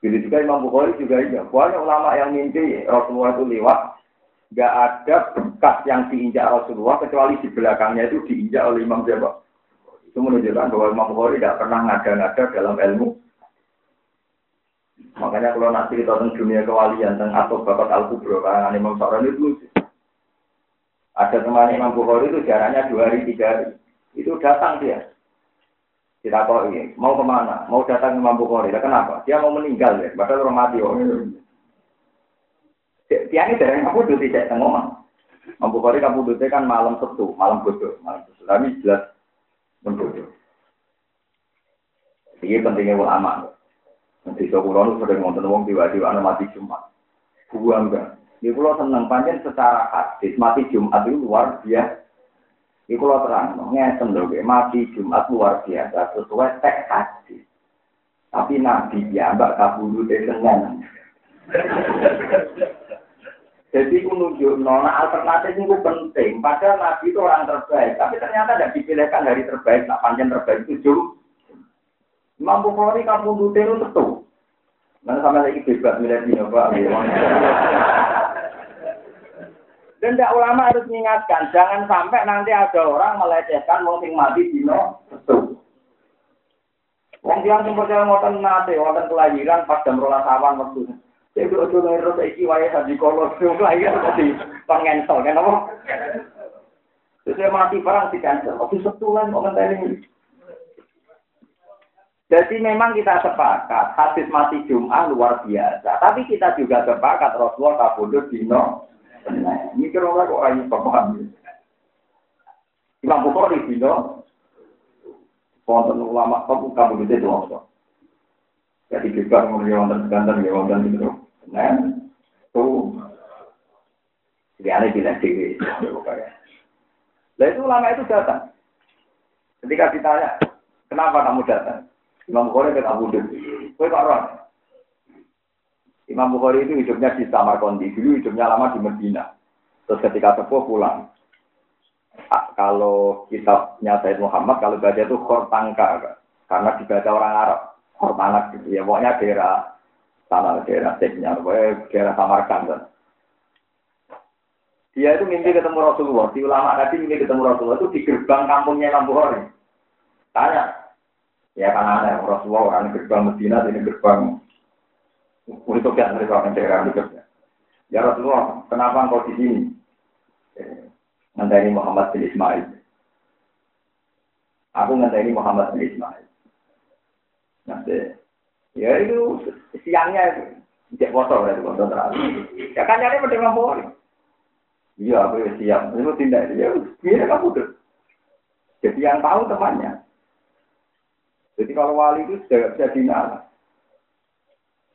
Begitu juga Imam Bukhari juga iya. Banyak ulama yang mimpi Rasulullah itu lewat. Gak ada bekas yang diinjak Rasulullah kecuali di belakangnya itu diinjak oleh Imam Jawa. Itu menunjukkan bahwa Imam Bukhari tidak pernah ngada-ngada dalam ilmu. Makanya kalau nanti kita tentang dunia kewalian tentang atau bapak al-kubro karangan Imam Sa'ran itu ada teman Imam Bukhari itu jaraknya dua hari tiga hari. Itu datang dia. Kita tahu ini, mau ke mana? Mau datang Imam Bukhari. Kenapa? Dia mau meninggal ya, padahal orang mati. Oh. Dia ini dari kamu duduk tidak tengok Imam Bukhari kamu duduk kan malam Sabtu, malam bodoh, malam bodoh. Tapi jelas membodoh. Ini pentingnya ulama. Nanti saya kurang sudah ngonton wong tiba-tiba anak mati Jumat. Gua enggak. Ini kalau senang panjang secara hadis mati Jumat itu luar biasa. Iku lo terang, ngeten lho, mati Jumat luar biasa sesuai teks hadis. Tapi Nabi ya mbak kabulu Senin. Jadi aku nunjuk nona alternatif itu penting. Padahal Nabi itu orang terbaik, tapi ternyata tidak dipilihkan hari terbaik. Nak panjang terbaik itu. Imam Bukhari kamu itu tentu. Mana sama lagi bebas milih di Pak. Dan tidak ulama harus mengingatkan, jangan sampai nanti ada orang melecehkan wong sing mati dino betul. Wong yang sing percaya ngoten nate, kelahiran pas jam rolas awan waktu. Jadi ojo ngerus iki wae sadi kolo sing kelahiran tadi pengensel kan apa? Terus mati perang di cancel, oke setulan kok ngenteni. Jadi memang kita sepakat hadis mati Jumat luar biasa, tapi kita juga sepakat Rasulullah kabudut dino Nah, mikir orang kok ayu paham. Imam Bukhari dino wonten ulama kamu kamu itu. Jadi kita ngomong wonten sekanten ya wonten itu. Nah, tuh ada bilang Nah itu ulama itu datang. Ketika ditanya, kenapa kamu datang? Imam Bukhari kan Abu Dhabi. Kok Imam Bukhari itu hidupnya di Samarkandi, dulu hidupnya lama di Medina. Terus ketika sepuh pulang. Kalau kitabnya Said Muhammad, kalau baca itu Khortangka, karena dibaca orang Arab. Khortanak gitu ya, pokoknya daerah sana daerah Ceknya, daerah Samarkand. Dia itu mimpi ketemu Rasulullah. Si ulama tadi mimpi ketemu Rasulullah itu di gerbang kampungnya Imam Bukhari. Tanya. Ya kan aneh. Rasulullah orang gerbang Medina, ini gerbang untuk yang dari orang daerah itu. Ya Rasulullah, kenapa engkau di sini? Ngenteni Muhammad bin Ismail. Aku ngenteni Muhammad bin Ismail. Nanti, ya itu siangnya cek foto ya, foto terakhir. Ya kan nyari Imam Bukhari. Iya, aku ya siap. Itu tindak ya, gini kamu tuh. Jadi yang tahu temannya. Jadi kalau wali itu sudah bisa dinala.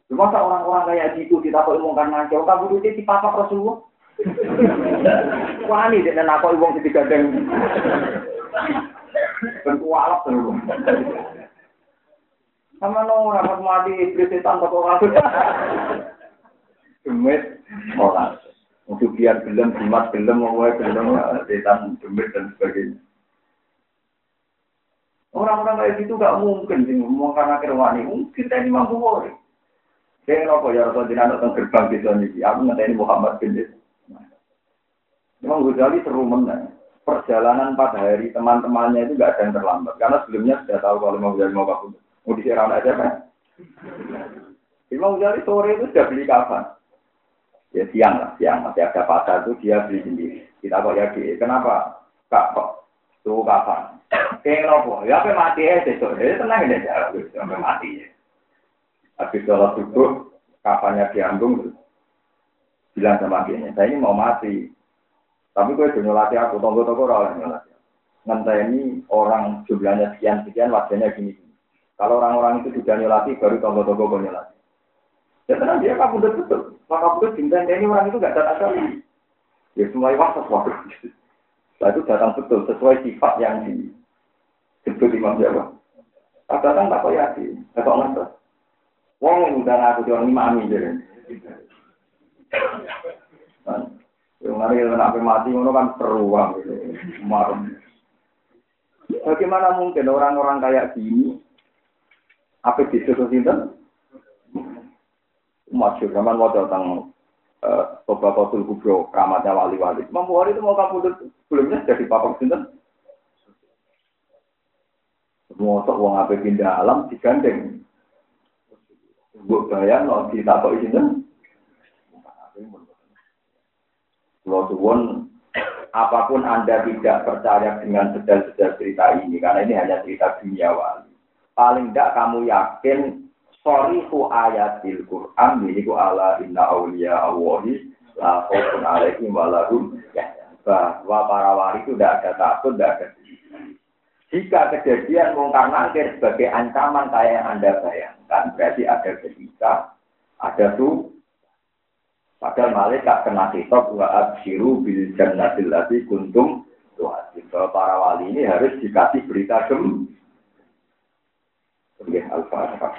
Cuma orang-orang kayak gitu kita kok omongkan nancau, kamu tuh di papa Rasulullah. Wani dia nak sing digandeng. Ben kualap terus. Sama no rapat mati iblis setan kok ora. Demit ora. Untuk biar gelem, jimat gelem, mau gelem, setan, demit dan sebagainya. Orang-orang kayak gitu gak mungkin sih ngomong karena kerwani. Mungkin kita ini mampu wori. Saya ngerokok ya Rasul Jinan datang gerbang di sana ini. Aku ini Muhammad bin Des. Memang Ghazali seru menang. Perjalanan pada hari teman-temannya itu gak ada yang terlambat. Karena sebelumnya sudah tahu kalau mau Ghazali mau kabur. Mau diserang aja kan. Imam Ghazali sore itu sudah beli kapan? ya siang lah, siang masih ada pasar itu dia beli sendiri. Kita kok ya kenapa kak kok tuh kapan? Kayak nopo, ya apa mati ya besok, jadi tenang aja, sampai mati ya. Habis sholat subuh, kapannya diambung, bilang sama dia, saya ini mau mati. Tapi gue udah nyolati aku, tunggu-tunggu orang nyolati. ini orang jumlahnya sekian-sekian, wajahnya gini. Kalau orang-orang itu sudah nyolati, baru tunggu-tunggu gue nyolati. Ya tenang dia kamu udah tutup. Maka betul bintang ini orang itu gak datang kali. Ya semua waktu waktu. Setelah itu datang betul sesuai sifat yang disebut Imam Jawa. Tak datang tak kok yakin, tak ngerti. Wong yang udah ngaku di orang imami jadi. Yang yang sampai mati, itu kan teruang gitu. Bagaimana mungkin orang-orang kayak gini, apa disuruh sinten? masyur zaman mau datang Bapak Kotul Kubro, keramatnya wali-wali. Imam Bukhari itu mau kamu sebelumnya jadi bapak sinten. Mosok wong ape pindah alam digandeng. Mbok bayang no ditakok sinten. Kalau suwon apa pun Anda tidak percaya dengan sedal-sedal cerita ini, karena ini hanya cerita dunia wali. Paling tidak kamu yakin Sorifu ayatil Qur'an ku ala inna awliya Allahi la khawfun alaihim wa lahum bahwa para wali itu tidak ada takut, tidak ada jika kejadian mungkar nangkir sebagai ancaman kayak yang Anda bayangkan, berarti ada ketika, ada tuh, padahal malaikat kena kitab wa abshiru bil jannatil lati kuntum tuh para wali ini harus dikasih berita gembira. Ya, Al-Fatihah.